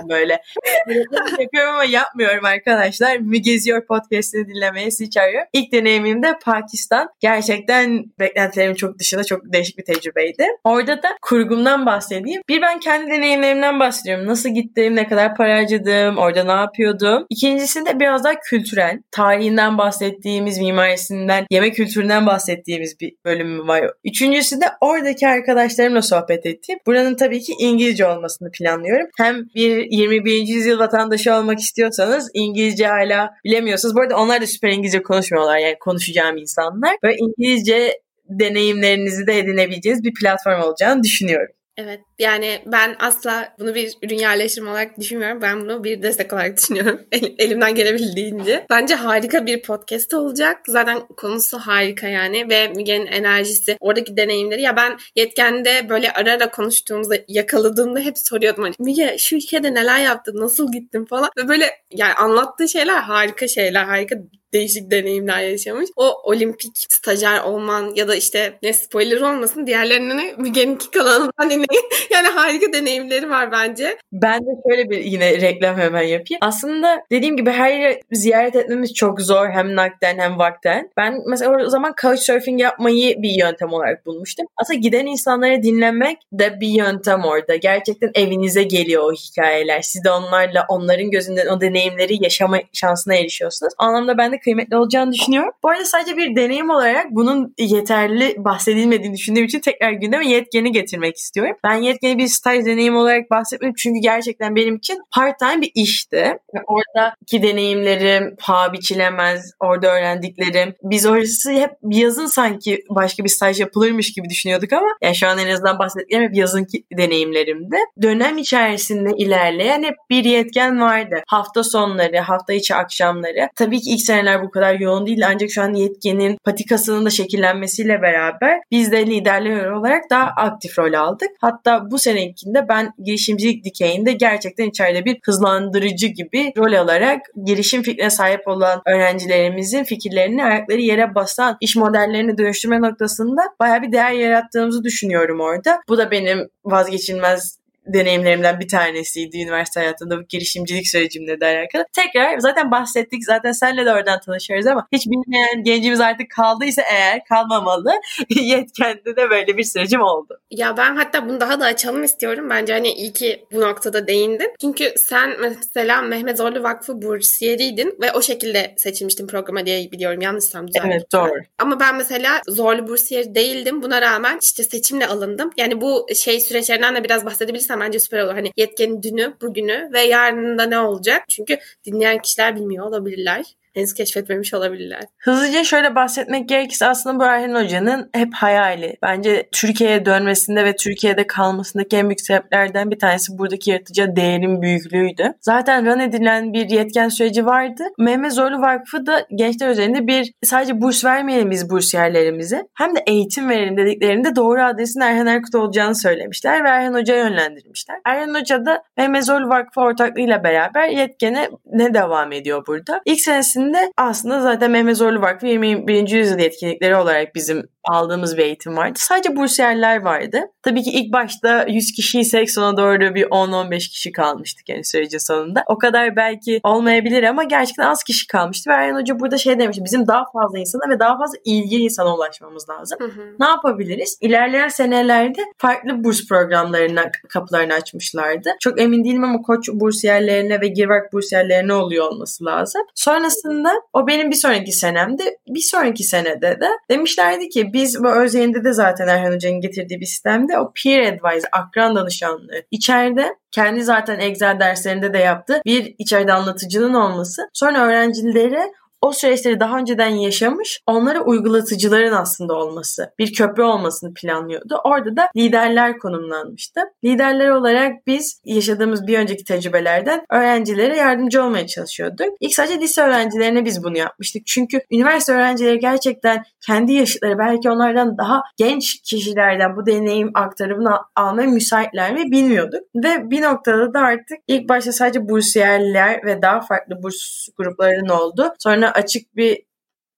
böyle. <laughs> yapıyorum ama yapmıyorum arkadaşlar. Mi Geziyor podcast'ini dinlemeye sizi çağırıyorum. İlk deneyimim de Pakistan. Gerçekten beklentilerimin çok dışında çok değişik bir tecrübeydi. Orada da kurgumdan bahsedeyim. Bir ben kendi deneyimlerimden bahsediyorum. Nasıl gittim, ne kadar para harcadım, orada ne yapıyordum. İkincisinde biraz daha kültürel. Tarihinden bahsettiğimiz, mimarisinden, yemek kültüründen bahsettiğimiz bir bölümü var. Üçüncüsü de oradaki arkadaşlarımla sohbet ettiğim. Buranın tabii ki İngilizce olmasını planlıyorum. Hem bir 21. yüzyıl vatandaşı olmak istiyorsanız İngilizce hala bilemiyorsunuz. Bu arada onlar da süper İngilizce konuşmuyorlar yani konuşacağım insanlar. Böyle İngilizce deneyimlerinizi de edinebileceğiniz bir platform olacağını düşünüyorum. Evet yani ben asla bunu bir ürün yerleştirme olarak düşünmüyorum. Ben bunu bir destek olarak <laughs> düşünüyorum. elimden gelebildiğince. Bence harika bir podcast olacak. Zaten konusu harika yani ve Müge'nin enerjisi, oradaki deneyimleri. Ya ben yetkende böyle ara ara konuştuğumuzda yakaladığımda hep soruyordum. Hani, Müge şu ülkede neler yaptın, nasıl gittin falan. Ve böyle yani anlattığı şeyler harika şeyler, harika değişik deneyimler yaşamış. O olimpik stajyer olman ya da işte ne spoiler olmasın diğerlerini Müge'ninki kanalından dinleyin. <laughs> yani harika deneyimleri var bence. Ben de şöyle bir yine reklam hemen yapayım. Aslında dediğim gibi her yeri ziyaret etmemiz çok zor hem nakden hem vakten. Ben mesela o zaman couchsurfing yapmayı bir yöntem olarak bulmuştum. Aslında giden insanları dinlemek de bir yöntem orada. Gerçekten evinize geliyor o hikayeler. Siz de onlarla onların gözünden o deneyimleri yaşama şansına erişiyorsunuz. O anlamda ben de kıymetli olacağını düşünüyorum. Bu arada sadece bir deneyim olarak bunun yeterli bahsedilmediğini düşündüğüm için tekrar gündeme yetkeni getirmek istiyorum. Ben yetkeni bir staj deneyim olarak bahsetmedim çünkü gerçekten benim için part time bir işti. Oradaki deneyimlerim paha biçilemez, orada öğrendiklerim. Biz orası hep yazın sanki başka bir staj yapılırmış gibi düşünüyorduk ama yani şu an en azından bahsettiklerim hep yazınki deneyimlerimde. Dönem içerisinde ilerleyen hep bir yetken vardı. Hafta sonları, hafta içi akşamları. Tabii ki ilk seneler bu kadar yoğun değil ancak şu an yetkenin patikasının da şekillenmesiyle beraber biz de liderler olarak daha aktif rol aldık. Hatta bu senekinde ben girişimcilik dikeyinde gerçekten içeride bir hızlandırıcı gibi rol alarak girişim fikrine sahip olan öğrencilerimizin fikirlerini ayakları yere basan iş modellerini dönüştürme noktasında baya bir değer yarattığımızı düşünüyorum orada. Bu da benim vazgeçilmez deneyimlerimden bir tanesiydi üniversite hayatında bu girişimcilik sürecimle de alakalı. Tekrar zaten bahsettik zaten senle de oradan tanışıyoruz ama hiç bilmeyen gencimiz artık kaldıysa eğer kalmamalı. <laughs> Yetkende de böyle bir sürecim oldu. Ya ben hatta bunu daha da açalım istiyorum. Bence hani iyi ki bu noktada değindin. Çünkü sen mesela Mehmet Zorlu Vakfı bursiyeriydin ve o şekilde seçilmiştin programa diye biliyorum. Yanlışsam düzeltin. Evet doğru. Ama ben mesela Zorlu bursiyeri değildim. Buna rağmen işte seçimle alındım. Yani bu şey süreçlerinden de biraz bahsedebilirsen bence süper olur. Hani yetkenin dünü, bugünü ve yarınında ne olacak? Çünkü dinleyen kişiler bilmiyor olabilirler henüz keşfetmemiş olabilirler. Hızlıca şöyle bahsetmek gerekirse aslında bu Erhan Hoca'nın hep hayali. Bence Türkiye'ye dönmesinde ve Türkiye'de kalmasındaki en büyük sebeplerden bir tanesi buradaki yaratıcı değerin büyüklüğüydü. Zaten run edilen bir yetken süreci vardı. Mehmet Zorlu Vakfı da gençler üzerinde bir sadece burs vermeyelim biz bursiyerlerimize hem de eğitim verelim dediklerinde doğru adresin Erhan Erkut olacağını söylemişler ve Erhan Hoca'ya yönlendirmişler. Erhan Hoca da Mehmet Zorlu Vakfı ortaklığıyla beraber yetkene ne devam ediyor burada. İlk senesinde öncesinde aslında zaten Mehmet Zorlu Vakfı 21. yüzyıl yetkinlikleri olarak bizim aldığımız bir eğitim vardı. Sadece bursiyerler vardı. Tabii ki ilk başta 100 kişiysek sona doğru bir 10-15 kişi kalmıştık yani sürecin sonunda. O kadar belki olmayabilir ama gerçekten az kişi kalmıştı. Ve Erhan Hoca burada şey demişti. Bizim daha fazla insana ve daha fazla ilgili insana ulaşmamız lazım. Hı hı. Ne yapabiliriz? İlerleyen senelerde farklı burs programlarına kapılarını açmışlardı. Çok emin değilim ama koç bursiyerlerine ve girvak bursiyerlerine oluyor olması lazım. Sonrasında o benim bir sonraki senemdi. Bir sonraki senede de demişlerdi ki biz bu Özyeğin'de de zaten Erhan Hoca'nın getirdiği bir sistemde o peer advisor, akran danışanlığı içeride kendi zaten Excel derslerinde de yaptı. Bir içeride anlatıcının olması. Sonra öğrencilere o süreçleri daha önceden yaşamış onlara uygulatıcıların aslında olması, bir köprü olmasını planlıyordu. Orada da liderler konumlanmıştı. Liderler olarak biz yaşadığımız bir önceki tecrübelerden öğrencilere yardımcı olmaya çalışıyorduk. İlk sadece lise öğrencilerine biz bunu yapmıştık. Çünkü üniversite öğrencileri gerçekten kendi yaşıtları belki onlardan daha genç kişilerden bu deneyim aktarımını almaya müsaitler mi bilmiyorduk. Ve bir noktada da artık ilk başta sadece bursiyerler ve daha farklı burs gruplarının oldu. Sonra açık bir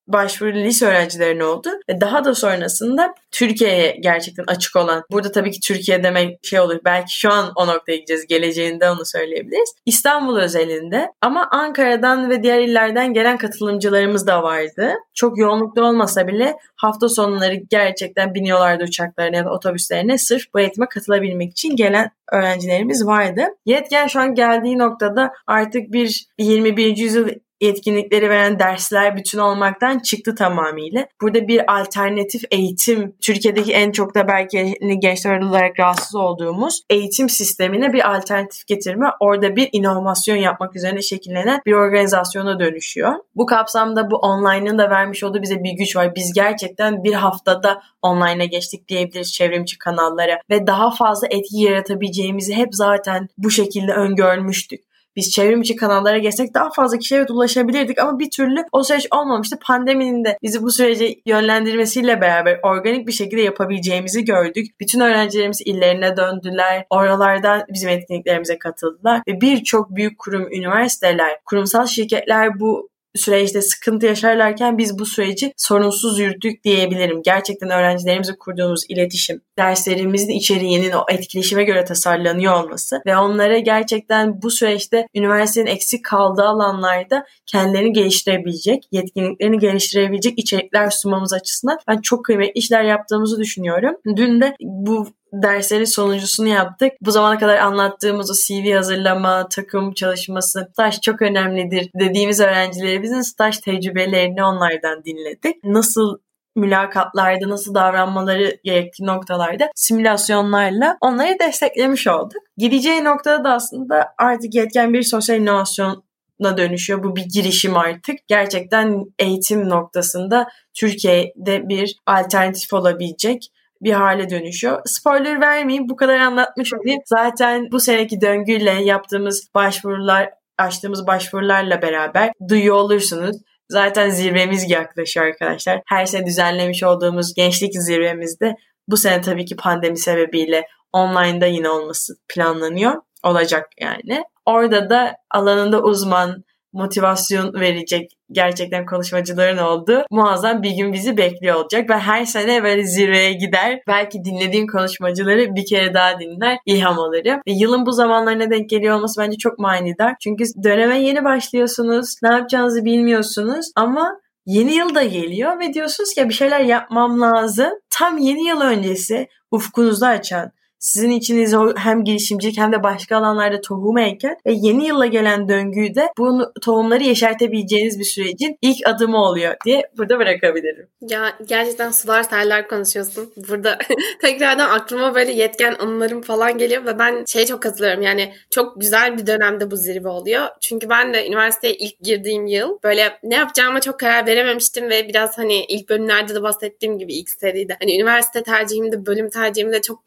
başvuru lise öğrencilerine oldu. Ve daha da sonrasında Türkiye'ye gerçekten açık olan, burada tabii ki Türkiye demek şey olur, belki şu an o noktaya gideceğiz, geleceğinde onu söyleyebiliriz. İstanbul özelinde ama Ankara'dan ve diğer illerden gelen katılımcılarımız da vardı. Çok yoğunlukta olmasa bile hafta sonları gerçekten biniyorlardı uçaklarına ya da otobüslerine sırf bu eğitime katılabilmek için gelen öğrencilerimiz vardı. Yetken şu an geldiği noktada artık bir 21. yüzyıl yetkinlikleri veren dersler bütün olmaktan çıktı tamamıyla. Burada bir alternatif eğitim, Türkiye'deki en çok da belki gençler olarak rahatsız olduğumuz eğitim sistemine bir alternatif getirme, orada bir inovasyon yapmak üzerine şekillenen bir organizasyona dönüşüyor. Bu kapsamda bu online'ın da vermiş olduğu bize bir güç var. Biz gerçekten bir haftada online'a geçtik diyebiliriz çevrimiçi kanallara ve daha fazla etki yaratabileceğimizi hep zaten bu şekilde öngörmüştük biz çevrim içi kanallara geçsek daha fazla kişiye ulaşabilirdik ama bir türlü o süreç olmamıştı. Pandeminin de bizi bu sürece yönlendirmesiyle beraber organik bir şekilde yapabileceğimizi gördük. Bütün öğrencilerimiz illerine döndüler. Oralardan bizim etkinliklerimize katıldılar ve birçok büyük kurum, üniversiteler, kurumsal şirketler bu süreçte sıkıntı yaşarlarken biz bu süreci sorunsuz yürüttük diyebilirim. Gerçekten öğrencilerimizle kurduğumuz iletişim, derslerimizin içeriğinin o etkileşime göre tasarlanıyor olması ve onlara gerçekten bu süreçte üniversitenin eksik kaldığı alanlarda kendilerini geliştirebilecek, yetkinliklerini geliştirebilecek içerikler sunmamız açısından ben çok kıymetli işler yaptığımızı düşünüyorum. Dün de bu derslerin sonuncusunu yaptık. Bu zamana kadar anlattığımız o CV hazırlama, takım çalışması, staj çok önemlidir dediğimiz öğrencilerimizin staj tecrübelerini onlardan dinledik. Nasıl mülakatlarda nasıl davranmaları gerektiği noktalarda simülasyonlarla onları desteklemiş olduk. Gideceği noktada da aslında artık yetken bir sosyal inovasyon dönüşüyor. Bu bir girişim artık. Gerçekten eğitim noktasında Türkiye'de bir alternatif olabilecek bir hale dönüşüyor. Spoiler vermeyeyim bu kadar anlatmış olayım. Zaten bu seneki döngüyle yaptığımız başvurular açtığımız başvurularla beraber duyuyor olursunuz. Zaten zirvemiz yaklaşıyor arkadaşlar. Her sene düzenlemiş olduğumuz gençlik zirvemizde bu sene tabii ki pandemi sebebiyle online'da yine olması planlanıyor. Olacak yani. Orada da alanında uzman, motivasyon verecek gerçekten konuşmacıların oldu. Muazzam bir gün bizi bekliyor olacak ve her sene böyle zirveye gider. Belki dinlediğim konuşmacıları bir kere daha dinler, ilham alırım. Ve yılın bu zamanlarına denk geliyor olması bence çok manidar. Çünkü döneme yeni başlıyorsunuz, ne yapacağınızı bilmiyorsunuz ama yeni yıl da geliyor ve diyorsunuz ki bir şeyler yapmam lazım. Tam yeni yıl öncesi ufkunuzu açan, sizin içinize hem girişimcilik hem de başka alanlarda tohum eken ve yeni yıla gelen döngüyü de bu tohumları yeşertebileceğiniz bir sürecin ilk adımı oluyor diye burada bırakabilirim. Ya gerçekten sular seller konuşuyorsun. Burada <laughs> tekrardan aklıma böyle yetken anılarım falan geliyor ve ben şey çok katılıyorum yani çok güzel bir dönemde bu zirve oluyor. Çünkü ben de üniversiteye ilk girdiğim yıl böyle ne yapacağıma çok karar verememiştim ve biraz hani ilk bölümlerde de bahsettiğim gibi ilk seride hani üniversite tercihimde bölüm tercihimde çok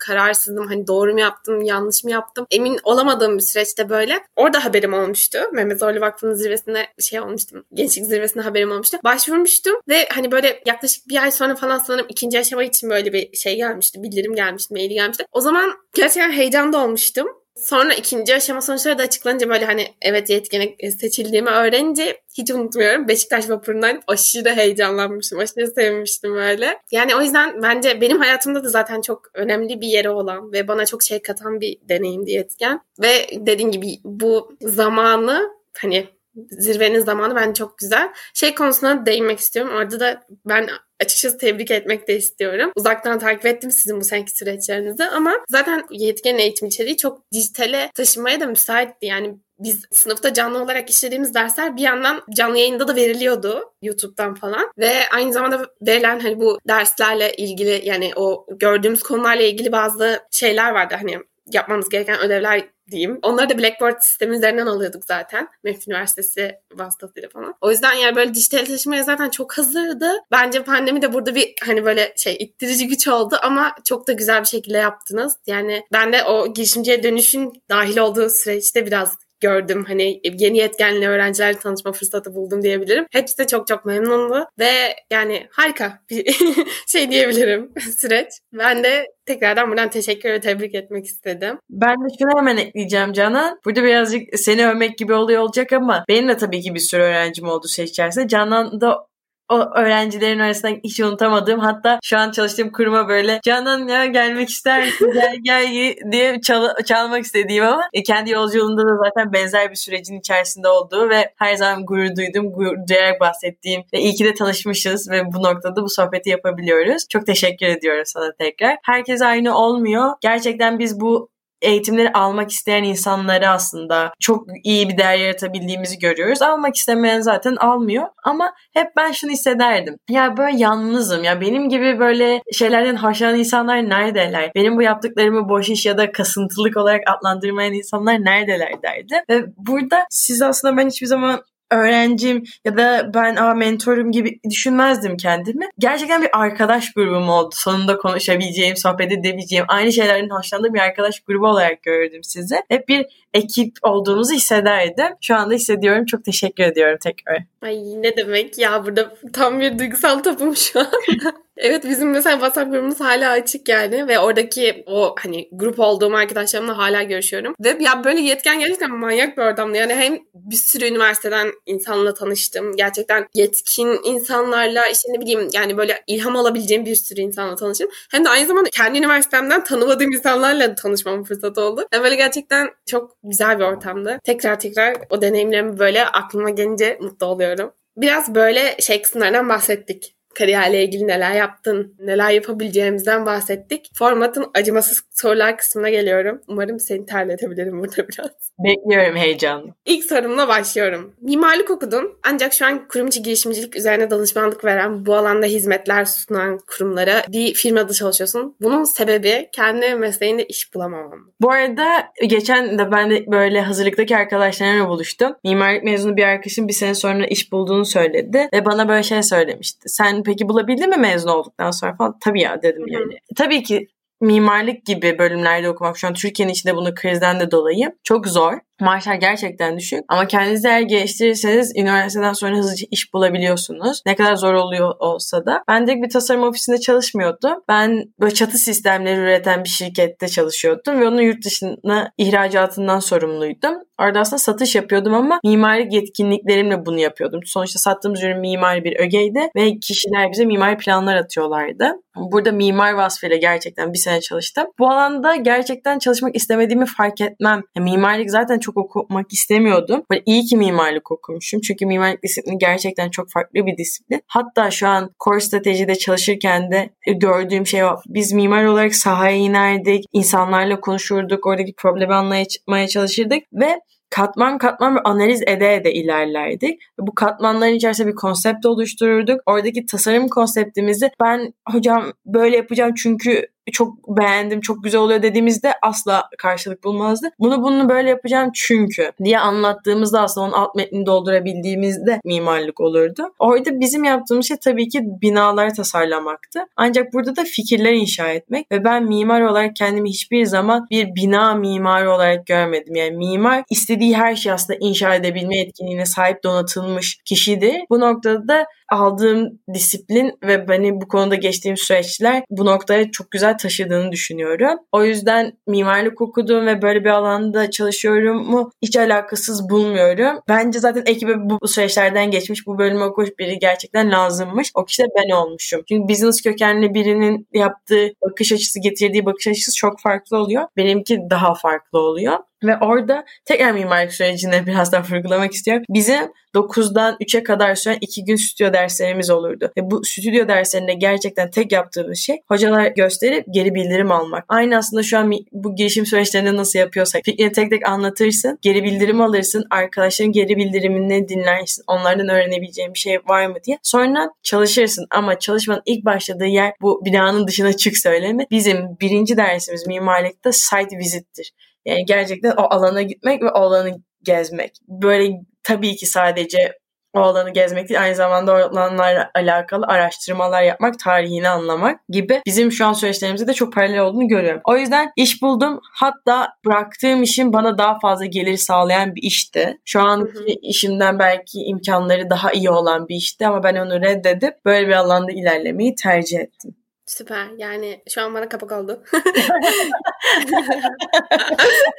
kararsızdım Hani doğru mu yaptım, yanlış mı yaptım? Emin olamadığım bir süreçte böyle. Orada haberim olmuştu. Mehmet Zorlu Vakfı'nın zirvesinde şey olmuştum. Gençlik zirvesinde haberim olmuştu. Başvurmuştum ve hani böyle yaklaşık bir ay sonra falan sanırım ikinci aşama için böyle bir şey gelmişti. Bildirim gelmişti, maili gelmişti. O zaman gerçekten heyecanda olmuştum. Sonra ikinci aşama sonuçları da açıklanınca böyle hani evet yetkene seçildiğimi öğrenince hiç unutmuyorum. Beşiktaş vapurundan aşırı heyecanlanmıştım. Aşırı sevmiştim öyle. Yani o yüzden bence benim hayatımda da zaten çok önemli bir yeri olan ve bana çok şey katan bir deneyimdi yetken. Ve dediğim gibi bu zamanı hani zirvenin zamanı bence çok güzel. Şey konusuna değinmek istiyorum. Orada da ben açıkçası tebrik etmek de istiyorum. Uzaktan takip ettim sizin bu seneki süreçlerinizi ama zaten yetken eğitim içeriği çok dijitale taşımaya da müsaitti. Yani biz sınıfta canlı olarak işlediğimiz dersler bir yandan canlı yayında da veriliyordu YouTube'dan falan ve aynı zamanda verilen hani bu derslerle ilgili yani o gördüğümüz konularla ilgili bazı şeyler vardı hani yapmamız gereken ödevler diyeyim. Onları da Blackboard sistemi üzerinden alıyorduk zaten. MEF Üniversitesi vasıtasıyla falan. O yüzden yani böyle dijital taşımaya zaten çok hazırdı. Bence pandemi de burada bir hani böyle şey ittirici güç oldu ama çok da güzel bir şekilde yaptınız. Yani ben de o girişimciye dönüşün dahil olduğu süreçte biraz gördüm. Hani yeni yetkenli öğrencilerle tanışma fırsatı buldum diyebilirim. Hepsi de çok çok memnundu ve yani harika bir <laughs> şey diyebilirim <laughs> süreç. Ben de tekrardan buradan teşekkür ve tebrik etmek istedim. Ben de şunu hemen ekleyeceğim Canan. Burada birazcık seni övmek gibi oluyor olacak ama benim de tabii ki bir sürü öğrencim oldu şey içerisinde. Canan da o öğrencilerin arasında hiç unutamadığım hatta şu an çalıştığım kuruma böyle Canan ya gelmek ister misin gel gel diye çal çalmak istediğim ama e, kendi yolculuğunda da zaten benzer bir sürecin içerisinde olduğu ve her zaman gurur duydum, gurur duyarak bahsettiğim ve iyi ki de tanışmışız ve bu noktada bu sohbeti yapabiliyoruz. Çok teşekkür ediyorum sana tekrar. Herkes aynı olmuyor. Gerçekten biz bu eğitimleri almak isteyen insanları aslında çok iyi bir değer yaratabildiğimizi görüyoruz. Almak istemeyen zaten almıyor. Ama hep ben şunu hissederdim. Ya böyle yalnızım. Ya benim gibi böyle şeylerden hoşlanan insanlar neredeler? Benim bu yaptıklarımı boş iş ya da kasıntılık olarak adlandırmayan insanlar neredeler derdi. Ve burada siz aslında ben hiçbir zaman öğrencim ya da ben a mentorum gibi düşünmezdim kendimi. Gerçekten bir arkadaş grubum oldu. Sonunda konuşabileceğim, sohbet edebileceğim, aynı şeylerin hoşlandığım bir arkadaş grubu olarak gördüm sizi. Hep bir ekip olduğumuzu hissederdim. Şu anda hissediyorum. Çok teşekkür ediyorum tekrar. Ay ne demek ya burada tam bir duygusal tapım şu an. <laughs> evet bizim mesela WhatsApp grubumuz hala açık yani ve oradaki o hani grup olduğum arkadaşlarımla hala görüşüyorum. Ve ya böyle yetken gerçekten manyak bir ortamda. Yani hem bir sürü üniversiteden insanla tanıştım. Gerçekten yetkin insanlarla işte ne bileyim yani böyle ilham alabileceğim bir sürü insanla tanıştım. Hem de aynı zamanda kendi üniversitemden tanımadığım insanlarla tanışmam fırsatı oldu. Yani böyle gerçekten çok güzel bir ortamdı. Tekrar tekrar o deneyimlerimi böyle aklıma gelince mutlu oluyorum. Biraz böyle şey kısımlardan bahsettik kariyerle ilgili neler yaptın, neler yapabileceğimizden bahsettik. Formatın acımasız sorular kısmına geliyorum. Umarım seni terletebilirim burada biraz. Bekliyorum heyecanlı. İlk sorumla başlıyorum. Mimarlık okudun ancak şu an kurum içi girişimcilik üzerine danışmanlık veren, bu alanda hizmetler sunan kurumlara bir firmada çalışıyorsun. Bunun sebebi kendi mesleğinde iş bulamamam. Bu arada geçen de ben de böyle hazırlıktaki arkadaşlarımla buluştum. Mimarlık mezunu bir arkadaşım bir sene sonra iş bulduğunu söyledi. Ve bana böyle şey söylemişti. Sen peki bulabildin mi mezun olduktan sonra falan? Tabii ya dedim yani. Tabii ki mimarlık gibi bölümlerde okumak şu an Türkiye'nin içinde bunu krizden de dolayı çok zor. Maaşlar gerçekten düşük ama kendinizi eğer geliştirirseniz üniversiteden sonra hızlıca iş bulabiliyorsunuz. Ne kadar zor oluyor olsa da. Ben direkt bir tasarım ofisinde çalışmıyordum. Ben böyle çatı sistemleri üreten bir şirkette çalışıyordum ve onun yurt dışına ihracatından sorumluydum. Orada aslında satış yapıyordum ama mimarlık yetkinliklerimle bunu yapıyordum. Sonuçta sattığımız ürün mimari bir ögeydi ve kişiler bize mimari planlar atıyorlardı. Burada mimar vasfıyla gerçekten bir sene çalıştım. Bu alanda gerçekten çalışmak istemediğimi fark etmem. Yani mimarlık zaten çok okumak istemiyordum. Böyle iyi ki mimarlık okumuşum. Çünkü mimarlık disiplini gerçekten çok farklı bir disiplin. Hatta şu an core stratejide çalışırken de gördüğüm şey. Biz mimar olarak sahaya inerdik. insanlarla konuşurduk. Oradaki problemi anlamaya çalışırdık. Ve katman katman bir analiz ede ede ilerlerdik. Bu katmanların içerisinde bir konsept oluştururduk. Oradaki tasarım konseptimizi ben hocam böyle yapacağım çünkü çok beğendim, çok güzel oluyor dediğimizde asla karşılık bulmazdı. Bunu bunu böyle yapacağım çünkü diye anlattığımızda aslında onun alt metnini doldurabildiğimizde mimarlık olurdu. Orada bizim yaptığımız şey tabii ki binalar tasarlamaktı. Ancak burada da fikirler inşa etmek ve ben mimar olarak kendimi hiçbir zaman bir bina mimarı olarak görmedim. Yani mimar istediği her şeyi aslında inşa edebilme etkinliğine sahip donatılmış kişidir. Bu noktada da aldığım disiplin ve beni bu konuda geçtiğim süreçler bu noktaya çok güzel taşıdığını düşünüyorum. O yüzden mimarlık okudum ve böyle bir alanda çalışıyorum mu hiç alakasız bulmuyorum. Bence zaten ekibe bu süreçlerden geçmiş, bu bölümü okumuş biri gerçekten lazımmış. O kişi de ben olmuşum. Çünkü business kökenli birinin yaptığı bakış açısı, getirdiği bakış açısı çok farklı oluyor. Benimki daha farklı oluyor. Ve orada tekrar mimarlık sürecini biraz daha vurgulamak istiyorum. Bizim 9'dan 3'e kadar süren 2 gün stüdyo derslerimiz olurdu. Ve bu stüdyo derslerinde gerçekten tek yaptığımız şey hocalar gösterip geri bildirim almak. Aynı aslında şu an bu girişim süreçlerinde nasıl yapıyorsak fikrini tek tek anlatırsın, geri bildirim alırsın, arkadaşların geri bildirimini dinlersin. Onlardan öğrenebileceğin bir şey var mı diye. Sonra çalışırsın ama çalışmanın ilk başladığı yer bu binanın dışına çık söyleme. Bizim birinci dersimiz mimarlıkta site visit'tir. Yani gerçekten o alana gitmek ve o alanı gezmek. Böyle tabii ki sadece o alanı gezmek değil aynı zamanda o alanlarla alakalı araştırmalar yapmak, tarihini anlamak gibi bizim şu an süreçlerimizde de çok paralel olduğunu görüyorum. O yüzden iş buldum. Hatta bıraktığım işin bana daha fazla gelir sağlayan bir işti. Şu anki işimden belki imkanları daha iyi olan bir işti ama ben onu reddedip böyle bir alanda ilerlemeyi tercih ettim. Süper. Yani şu an bana kapak oldu. <laughs>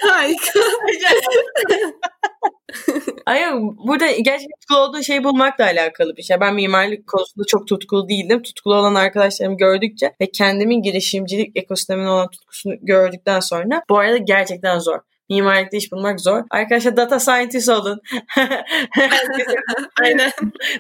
Harika. Hayır burada gerçekten tutkulu olduğun şeyi bulmakla alakalı bir şey. Ben mimarlık konusunda çok tutkulu değildim. Tutkulu olan arkadaşlarımı gördükçe ve kendimin girişimcilik ekosistemine olan tutkusunu gördükten sonra bu arada gerçekten zor. Mimarlıkta iş bulmak zor. Arkadaşlar data scientist olun. <laughs> Aynen.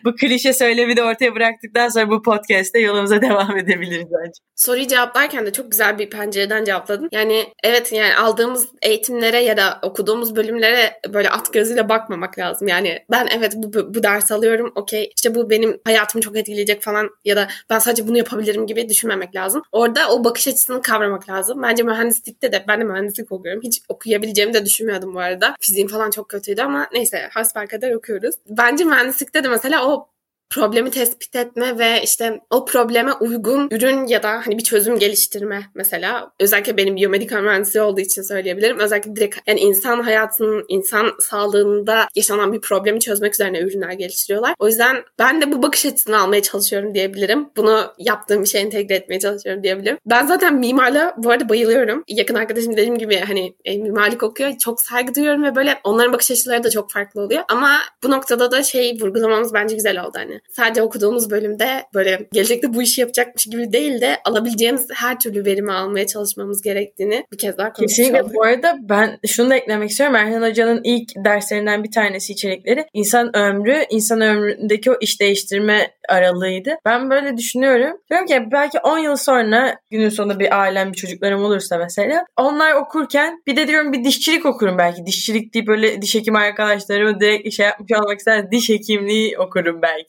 bu klişe söylemi de ortaya bıraktıktan sonra bu podcast'te yolumuza <laughs> devam edebiliriz bence. Soruyu cevaplarken de çok güzel bir pencereden cevapladın. Yani evet yani aldığımız eğitimlere ya da okuduğumuz bölümlere böyle at gözüyle bakmamak lazım. Yani ben evet bu, bu, bu ders alıyorum okey işte bu benim hayatımı çok etkileyecek falan ya da ben sadece bunu yapabilirim gibi düşünmemek lazım. Orada o bakış açısını kavramak lazım. Bence mühendislikte de ben de mühendislik okuyorum. Hiç okuyabileceğim okuyabileceğimi de düşünmüyordum bu arada. Fiziğim falan çok kötüydü ama neyse hasbel kadar okuyoruz. Bence mühendislikte de mesela o problemi tespit etme ve işte o probleme uygun ürün ya da hani bir çözüm geliştirme mesela. Özellikle benim biyomedikal mühendisi olduğu için söyleyebilirim. Özellikle direkt yani insan hayatının, insan sağlığında yaşanan bir problemi çözmek üzerine ürünler geliştiriyorlar. O yüzden ben de bu bakış açısını almaya çalışıyorum diyebilirim. Bunu yaptığım bir şey entegre etmeye çalışıyorum diyebilirim. Ben zaten mimarla bu arada bayılıyorum. Yakın arkadaşım dediğim gibi hani e, mimarlık okuyor. Çok saygı duyuyorum ve böyle onların bakış açıları da çok farklı oluyor. Ama bu noktada da şey vurgulamamız bence güzel oldu hani yani. Sadece okuduğumuz bölümde böyle gelecekte bu işi yapacakmış gibi değil de alabileceğimiz her türlü verimi almaya çalışmamız gerektiğini bir kez daha konuşmuş Kesinlikle. olduk. Bu arada ben şunu da eklemek istiyorum. Erhan Hoca'nın ilk derslerinden bir tanesi içerikleri insan ömrü, insan ömründeki o iş değiştirme aralığıydı. Ben böyle düşünüyorum. Diyorum ki belki 10 yıl sonra günün sonunda bir ailem, bir çocuklarım olursa mesela onlar okurken bir de diyorum bir dişçilik okurum belki. Dişçilik deyip böyle diş hekimi arkadaşlarımı direkt şey yapmış olmak ister. Diş hekimliği okurum belki.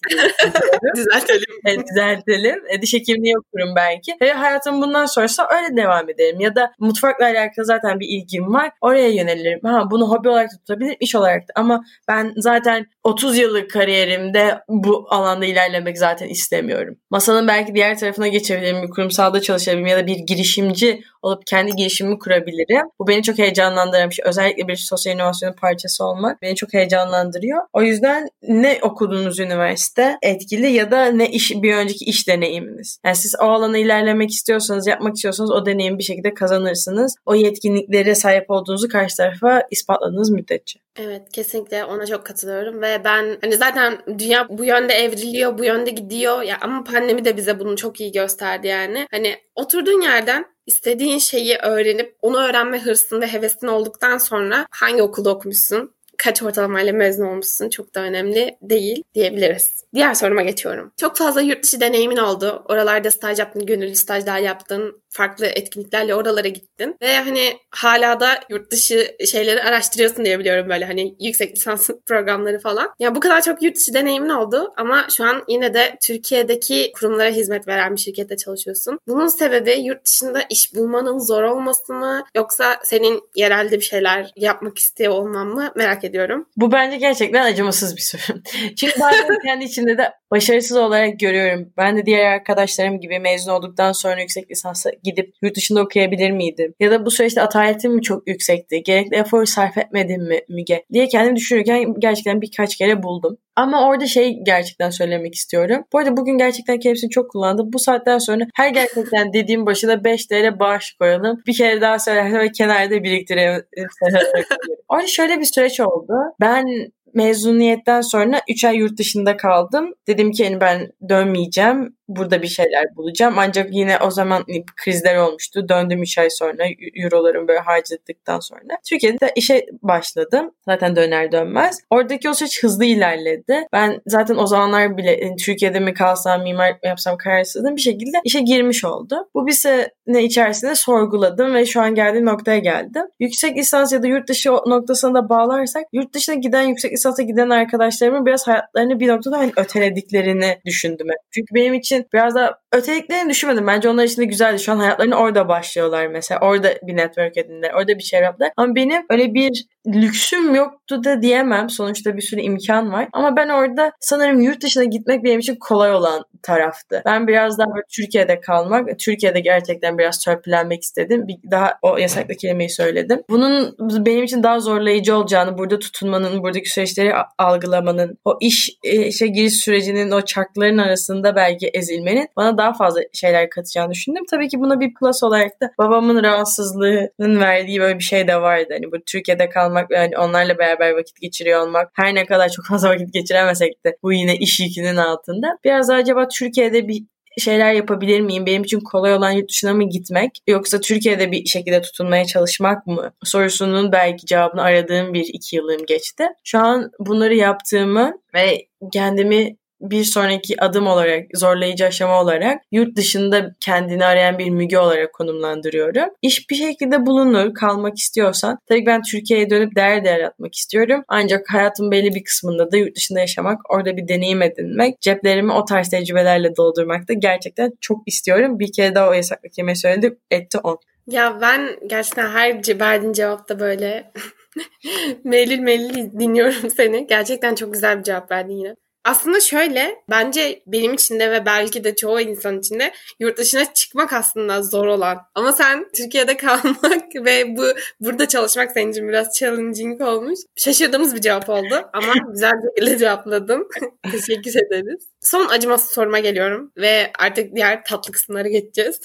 Düzeltelim. Evet, düzeltelim. E, diş hekimliği okurum belki. Ve hayatım bundan sonrası öyle devam ederim. Ya da mutfakla alakalı zaten bir ilgim var. Oraya yönelirim. Ha, bunu hobi olarak da tutabilirim, iş olarak da. Ama ben zaten 30 yıllık kariyerimde bu alanda ilerlemek zaten istemiyorum. Masanın belki diğer tarafına geçebilirim. Bir kurumsalda çalışabilirim ya da bir girişimci olup kendi girişimimi kurabilirim. Bu beni çok heyecanlandıran bir şey. Özellikle bir sosyal inovasyonun parçası olmak beni çok heyecanlandırıyor. O yüzden ne okuduğunuz üniversite etkili ya da ne iş bir önceki iş deneyiminiz. Yani siz o alana ilerlemek istiyorsanız, yapmak istiyorsanız o deneyimi bir şekilde kazanırsınız. O yetkinliklere sahip olduğunuzu karşı tarafa ispatladığınız müddetçe. Evet kesinlikle ona çok katılıyorum ve ben hani zaten dünya bu yönde evriliyor, bu yönde gidiyor ya ama pandemi de bize bunu çok iyi gösterdi yani. Hani oturduğun yerden istediğin şeyi öğrenip onu öğrenme hırsın ve hevesin olduktan sonra hangi okulda okumuşsun, kaç ortalamayla mezun olmuşsun çok da önemli değil diyebiliriz. Diğer soruma geçiyorum. Çok fazla yurt dışı deneyimin oldu. Oralarda staj yaptın, gönüllü stajlar yaptın, farklı etkinliklerle oralara gittin. Ve hani hala da yurt dışı şeyleri araştırıyorsun diye biliyorum böyle hani yüksek lisans <laughs> programları falan. Ya yani bu kadar çok yurt dışı deneyimin oldu ama şu an yine de Türkiye'deki kurumlara hizmet veren bir şirkette çalışıyorsun. Bunun sebebi yurt dışında iş bulmanın zor olması mı yoksa senin yerelde bir şeyler yapmak istiyor olman mı merak ediyorum. Bu bence gerçekten acımasız bir soru. <laughs> Çünkü bazen <laughs> kendi içimde de başarısız olarak görüyorum. Ben de diğer arkadaşlarım gibi mezun olduktan sonra yüksek lisansa gidip yurt dışında okuyabilir miydim? Ya da bu süreçte ataletim mi çok yüksekti? Gerekli efor sarf etmedim mi Müge? diye kendim düşünürken gerçekten birkaç kere buldum. Ama orada şey gerçekten söylemek istiyorum. Bu arada bugün gerçekten hepsini çok kullandım. Bu saatten sonra her gerçekten dediğim başına 5 TL bağış koyalım. Bir kere daha söylersem ve kenarda biriktirelim. <laughs> orada şöyle bir süreç oldu. Ben mezuniyetten sonra 3 ay yurt dışında kaldım. Dedim ki yani ben dönmeyeceğim. Burada bir şeyler bulacağım. Ancak yine o zaman krizler olmuştu. Döndüm 3 ay sonra eurolarımı böyle harcadıktan sonra. Türkiye'de işe başladım. Zaten döner dönmez. Oradaki o süreç hızlı ilerledi. Ben zaten o zamanlar bile yani Türkiye'de mi kalsam, mimarlık mı yapsam kararsızdım. Bir şekilde işe girmiş oldu. Bu bir sene içerisinde sorguladım ve şu an geldiğim noktaya geldim. Yüksek lisans ya da yurt dışı noktasına da bağlarsak yurt dışına giden yüksek lisansa giden arkadaşlarımın biraz hayatlarını bir noktada hani ötelediklerini düşündüm. Çünkü benim için biraz da ötelediklerini düşünmedim. Bence onlar için de güzeldi. Şu an hayatlarını orada başlıyorlar mesela. Orada bir network edindiler. Orada bir şey yaptılar. Ama benim öyle bir lüksüm yoktu da diyemem. Sonuçta bir sürü imkan var. Ama ben orada sanırım yurt dışına gitmek benim için kolay olan taraftı. Ben biraz daha Türkiye'de kalmak, Türkiye'de gerçekten biraz törpülenmek istedim. Bir daha o yasaklı kelimeyi söyledim. Bunun benim için daha zorlayıcı olacağını, burada tutunmanın, buradaki süreçleri algılamanın, o iş işe giriş sürecinin o çarkların arasında belki ezilmenin bana daha fazla şeyler katacağını düşündüm. Tabii ki buna bir plus olarak da babamın rahatsızlığının verdiği böyle bir şey de vardı. Hani bu Türkiye'de kalmak ve hani onlarla beraber vakit geçiriyor olmak her ne kadar çok <laughs> fazla vakit geçiremesek de bu yine iş yükünün altında. Biraz daha acaba Türkiye'de bir şeyler yapabilir miyim? Benim için kolay olan yurt dışına mı gitmek yoksa Türkiye'de bir şekilde tutunmaya çalışmak mı? Sorusunun belki cevabını aradığım bir iki yılım geçti. Şu an bunları yaptığımı ve kendimi bir sonraki adım olarak, zorlayıcı aşama olarak yurt dışında kendini arayan bir müge olarak konumlandırıyorum. İş bir şekilde bulunur, kalmak istiyorsan. Tabii ben Türkiye'ye dönüp değer değer atmak istiyorum. Ancak hayatın belli bir kısmında da yurt dışında yaşamak, orada bir deneyim edinmek, ceplerimi o tarz tecrübelerle doldurmak da gerçekten çok istiyorum. Bir kere daha o yasaklı kelime söyledim, etti on. Ya ben gerçekten her verdiğin cevapta böyle <laughs> melil melil dinliyorum seni. Gerçekten çok güzel bir cevap verdin yine. Aslında şöyle bence benim için de ve belki de çoğu insan için de yurt dışına çıkmak aslında zor olan. Ama sen Türkiye'de <laughs> kalmak ve bu burada çalışmak senin için biraz challenging olmuş. Şaşırdığımız bir cevap oldu ama <laughs> güzel bir şekilde cevapladın. <laughs> Teşekkür ederiz. Son acımasız soruma geliyorum ve artık diğer tatlı kısımlara geçeceğiz.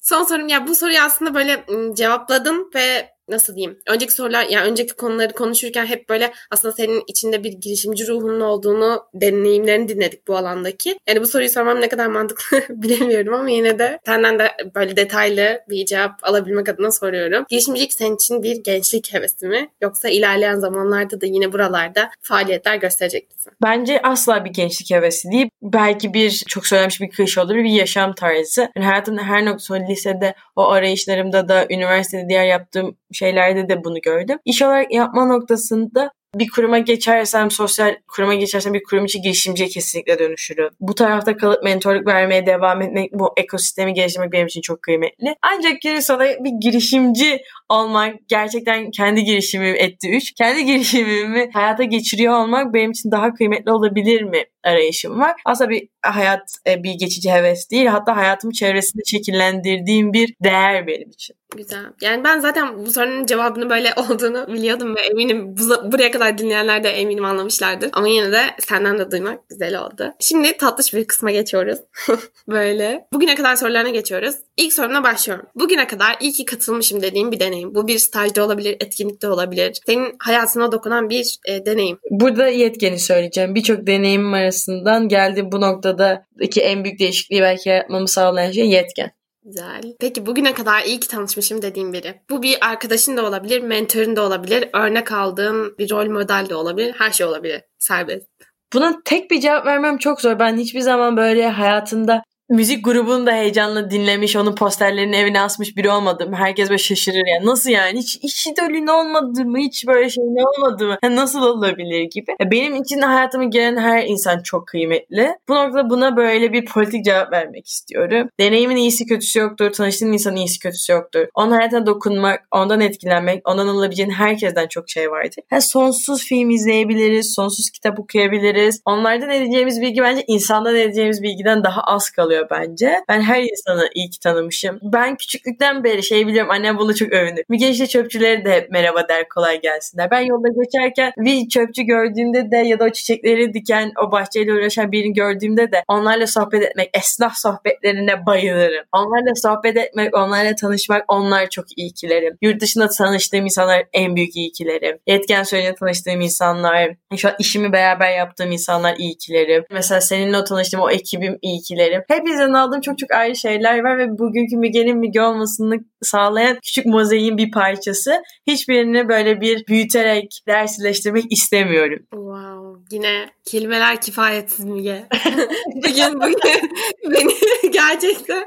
Son sorum ya bu soruyu aslında böyle cevapladım ve nasıl diyeyim? Önceki sorular yani önceki konuları konuşurken hep böyle aslında senin içinde bir girişimci ruhunun olduğunu deneyimlerini dinledik bu alandaki. Yani bu soruyu sormam ne kadar mantıklı <laughs> bilemiyorum ama yine de senden de böyle detaylı bir cevap alabilmek adına soruyorum. Girişimcilik senin için bir gençlik hevesi mi? Yoksa ilerleyen zamanlarda da yine buralarda faaliyetler gösterecek misin? Bence asla bir gençlik hevesi değil. Belki bir çok söylenmiş bir klişe olabilir bir yaşam tarzı. Yani hayatımda her nokta lisede o arayışlarımda da üniversitede diğer yaptığım şeylerde de bunu gördüm. İş olarak yapma noktasında bir kuruma geçersem, sosyal kuruma geçersem bir kurum için girişimciye kesinlikle dönüşürüm. Bu tarafta kalıp mentorluk vermeye devam etmek, bu ekosistemi geliştirmek benim için çok kıymetli. Ancak geri sonra bir girişimci olmak, gerçekten kendi girişimim etti üç. Kendi <laughs> girişimimi hayata geçiriyor olmak benim için daha kıymetli olabilir mi arayışım var. Aslında bir hayat e, bir geçici heves değil. Hatta hayatımı çevresinde şekillendirdiğim bir değer benim için. Güzel. Yani ben zaten bu sorunun cevabını böyle <laughs> olduğunu biliyordum ve eminim bu, buraya kadar dinleyenler de eminim anlamışlardır. Ama yine de senden de duymak güzel oldu. Şimdi tatlış bir kısma geçiyoruz. <laughs> böyle. Bugüne kadar sorularına geçiyoruz. İlk soruna başlıyorum. Bugüne kadar iyi ki katılmışım dediğim bir deneyim. Bu bir stajda olabilir, etkinlikte olabilir. Senin hayatına dokunan bir e, deneyim. Burada yetkeni söyleyeceğim. Birçok deneyimim arasından geldiğim bu noktadaki en büyük değişikliği belki yaratmamı sağlayan şey yetken. Güzel. Peki bugüne kadar iyi ki tanışmışım dediğim biri. Bu bir arkadaşın da olabilir, mentorun da olabilir, örnek aldığın bir rol model de olabilir, her şey olabilir. Serbest. Buna tek bir cevap vermem çok zor. Ben hiçbir zaman böyle hayatımda müzik grubunu da heyecanla dinlemiş, onun posterlerini evine asmış biri olmadım. Herkes böyle şaşırır yani. Nasıl yani? Hiç, hiç idolün olmadı mı? Hiç böyle şey olmadı mı? Yani nasıl olabilir gibi. Benim için hayatıma gelen her insan çok kıymetli. Bu noktada buna böyle bir politik cevap vermek istiyorum. Deneyimin iyisi kötüsü yoktur. Tanıştığın insanın iyisi kötüsü yoktur. Onun hayatına dokunmak, ondan etkilenmek, ondan alabileceğin herkesten çok şey vardır. Yani sonsuz film izleyebiliriz, sonsuz kitap okuyabiliriz. Onlardan edeceğimiz bilgi bence insandan edeceğimiz bilgiden daha az kalıyor oluyor bence. Ben her insanı iyi ki tanımışım. Ben küçüklükten beri şey biliyorum annem bunu çok övünür. Müge işte çöpçüleri de hep merhaba der kolay gelsinler. Ben yolda geçerken bir çöpçü gördüğümde de ya da o çiçekleri diken o bahçeyle uğraşan birini gördüğümde de onlarla sohbet etmek, esnaf sohbetlerine bayılırım. Onlarla sohbet etmek, onlarla tanışmak onlar çok iyi iyikilerim. Yurt dışında tanıştığım insanlar en büyük iyi iyikilerim. Yetken söyleyene tanıştığım insanlar, şu an işimi beraber yaptığım insanlar iyi iyikilerim. Mesela seninle o tanıştığım o ekibim iyi iyikilerim. Hep hepinizden aldığım çok çok ayrı şeyler var ve bugünkü Müge'nin Müge olmasını sağlayan küçük mozaiğin bir parçası. Hiçbirini böyle bir büyüterek dersleştirmek istemiyorum. Wow. Yine kelimeler kifayetsiz Müge. <laughs> bugün bugün beni <laughs> gerçekten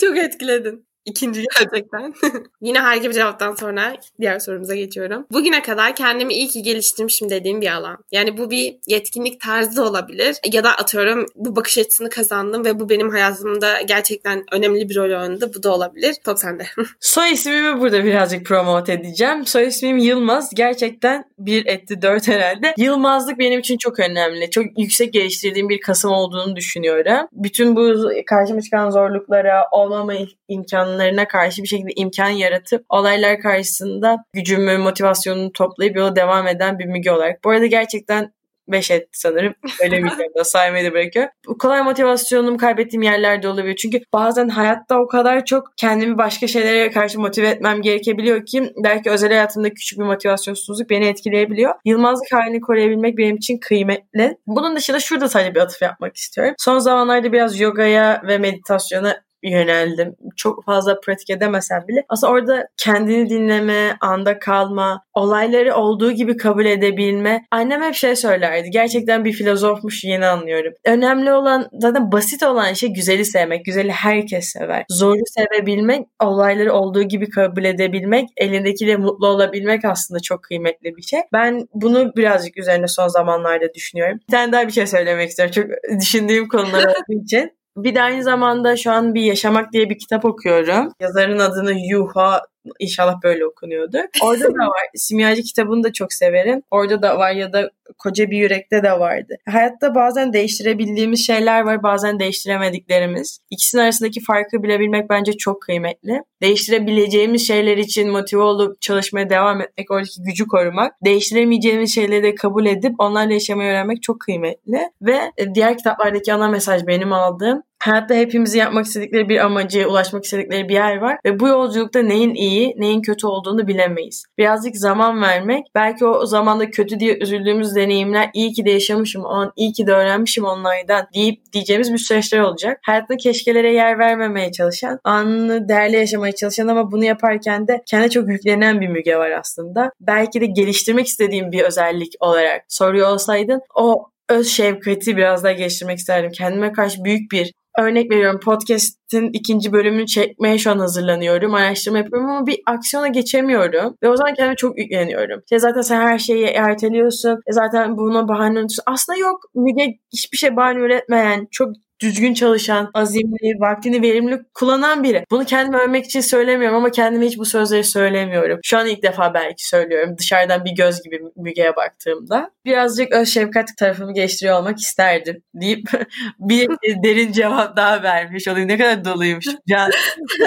çok etkiledin. İkinci gerçekten. <laughs> Yine harika bir cevaptan sonra diğer sorumuza geçiyorum. Bugüne kadar kendimi iyi ki geliştirmişim dediğim bir alan. Yani bu bir yetkinlik tarzı olabilir. Ya da atıyorum bu bakış açısını kazandım ve bu benim hayatımda gerçekten önemli bir rol oynadı. Bu da olabilir. Top sende. <laughs> Soy ismimi burada birazcık promote edeceğim. Soy ismim Yılmaz. Gerçekten bir etti dört herhalde. Yılmazlık benim için çok önemli. Çok yüksek geliştirdiğim bir kasım olduğunu düşünüyorum. Bütün bu karşıma çıkan zorluklara, olmama imkanı imkanlarına karşı bir şekilde imkan yaratıp olaylar karşısında gücümü, motivasyonumu toplayıp yola devam eden bir Müge olarak. Bu arada gerçekten 5 etti sanırım. Öyle bir da saymayı da bırakıyor. Kolay motivasyonumu kaybettiğim yerlerde olabiliyor. Çünkü bazen hayatta o kadar çok kendimi başka şeylere karşı motive etmem gerekebiliyor ki belki özel hayatımda küçük bir motivasyonsuzluk beni etkileyebiliyor. Yılmazlık halini koruyabilmek benim için kıymetli. Bunun dışında şurada sadece bir atıf yapmak istiyorum. Son zamanlarda biraz yogaya ve meditasyona yöneldim. Çok fazla pratik edemesem bile. Aslında orada kendini dinleme, anda kalma, olayları olduğu gibi kabul edebilme. Annem hep şey söylerdi. Gerçekten bir filozofmuş yeni anlıyorum. Önemli olan zaten basit olan şey güzeli sevmek. Güzeli herkes sever. Zoru sevebilmek, olayları olduğu gibi kabul edebilmek, elindekiyle mutlu olabilmek aslında çok kıymetli bir şey. Ben bunu birazcık üzerine son zamanlarda düşünüyorum. Bir tane daha bir şey söylemek istiyorum. Çok düşündüğüm konular olduğu <laughs> için. Bir de aynı zamanda şu an bir Yaşamak diye bir kitap okuyorum. Yazarın adını Yuha İnşallah böyle okunuyordu. Orada da var. <laughs> Simyacı kitabını da çok severim. Orada da var ya da Koca Bir Yürek'te de vardı. Hayatta bazen değiştirebildiğimiz şeyler var, bazen değiştiremediklerimiz. İkisinin arasındaki farkı bilebilmek bence çok kıymetli. Değiştirebileceğimiz şeyler için motive olup çalışmaya devam etmek, oradaki gücü korumak. Değiştiremeyeceğimiz şeyleri de kabul edip onlarla yaşamayı öğrenmek çok kıymetli. Ve diğer kitaplardaki ana mesaj benim aldığım Hayatta hepimizin yapmak istedikleri bir amacı, ulaşmak istedikleri bir yer var. Ve bu yolculukta neyin iyi, neyin kötü olduğunu bilemeyiz. Birazcık zaman vermek, belki o zamanda kötü diye üzüldüğümüz deneyimler iyi ki de yaşamışım, o an iyi ki de öğrenmişim onlardan deyip diyeceğimiz bir süreçler olacak. Hayatta keşkelere yer vermemeye çalışan, anını değerli yaşamaya çalışan ama bunu yaparken de kendine çok yüklenen bir müge var aslında. Belki de geliştirmek istediğim bir özellik olarak soruyor olsaydın o öz şefkati biraz daha geliştirmek isterdim. Kendime karşı büyük bir örnek veriyorum podcast'in ikinci bölümünü çekmeye şu an hazırlanıyorum. Araştırma yapıyorum ama bir aksiyona geçemiyorum. Ve o zaman kendime çok yükleniyorum. İşte zaten sen her şeyi erteliyorsun. E zaten buna bahane. Aslında yok. Müge hiçbir şey bahane üretmeyen, çok düzgün çalışan, azimli, vaktini verimli kullanan biri. Bunu kendime övmek için söylemiyorum ama kendime hiç bu sözleri söylemiyorum. Şu an ilk defa belki söylüyorum. Dışarıdan bir göz gibi Müge'ye baktığımda. Birazcık öz şefkat tarafımı geliştiriyor olmak isterdim deyip <laughs> bir derin cevap daha vermiş olayım. Ne kadar doluymuş Can.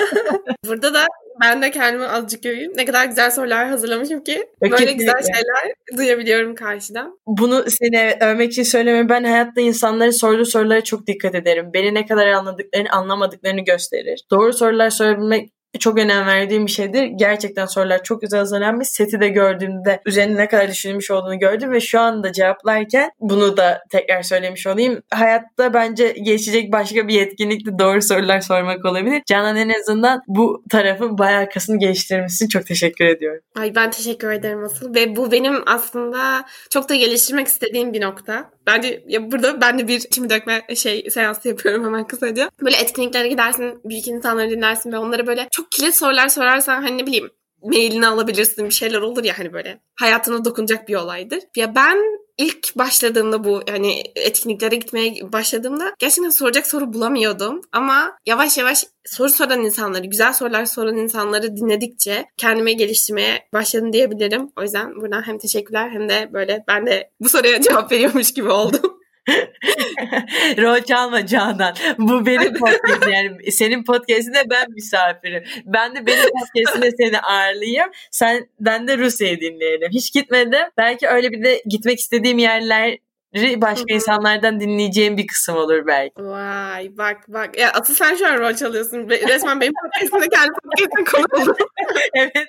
<laughs> Burada da ben de kendimi azıcık öveyim. Ne kadar güzel sorular hazırlamışım ki böyle Kesinlikle. güzel şeyler duyabiliyorum karşıdan. Bunu seni övmek için söylemiyorum. Ben hayatta insanların sorduğu sorulara çok dikkat ederim. Beni ne kadar anladıklarını, anlamadıklarını gösterir. Doğru sorular sorabilmek çok önem verdiğim bir şeydir. Gerçekten sorular çok güzel hazırlanmış. Seti de gördüğümde üzerine ne kadar düşünülmüş olduğunu gördüm ve şu anda cevaplarken bunu da tekrar söylemiş olayım. Hayatta bence geçecek başka bir yetkinlikte doğru sorular sormak olabilir. Canan en azından bu tarafı bayağı kasını geliştirmişsin. Çok teşekkür ediyorum. Ay ben teşekkür ederim asıl ve bu benim aslında çok da geliştirmek istediğim bir nokta. Bence ya burada ben de bir içimi dökme şey seansı yapıyorum hemen kısaca. Böyle etkinliklere gidersin, büyük insanları dinlersin ve onlara böyle çok kilit sorular sorarsan hani ne bileyim mailini alabilirsin bir şeyler olur ya hani böyle hayatına dokunacak bir olaydır. Ya ben ilk başladığımda bu yani etkinliklere gitmeye başladığımda gerçekten soracak soru bulamıyordum. Ama yavaş yavaş soru soran insanları, güzel sorular soran insanları dinledikçe kendime geliştirmeye başladım diyebilirim. O yüzden buradan hem teşekkürler hem de böyle ben de bu soruya <laughs> cevap veriyormuş gibi oldum. <laughs> Rol çalma Canan. Bu benim podcast'im yani. Senin podcast'inde ben misafirim. Ben de benim podcast'inde seni ağırlayayım. Sen, ben de Rusya'yı dinleyelim. Hiç gitmedim. Belki öyle bir de gitmek istediğim yerler başka Hı-hı. insanlardan dinleyeceğim bir kısım olur belki. Vay bak bak. Ya asıl sen şu an rol çalıyorsun. Resmen benim podcast'imde kendi podcast'im konu <laughs> evet. <laughs>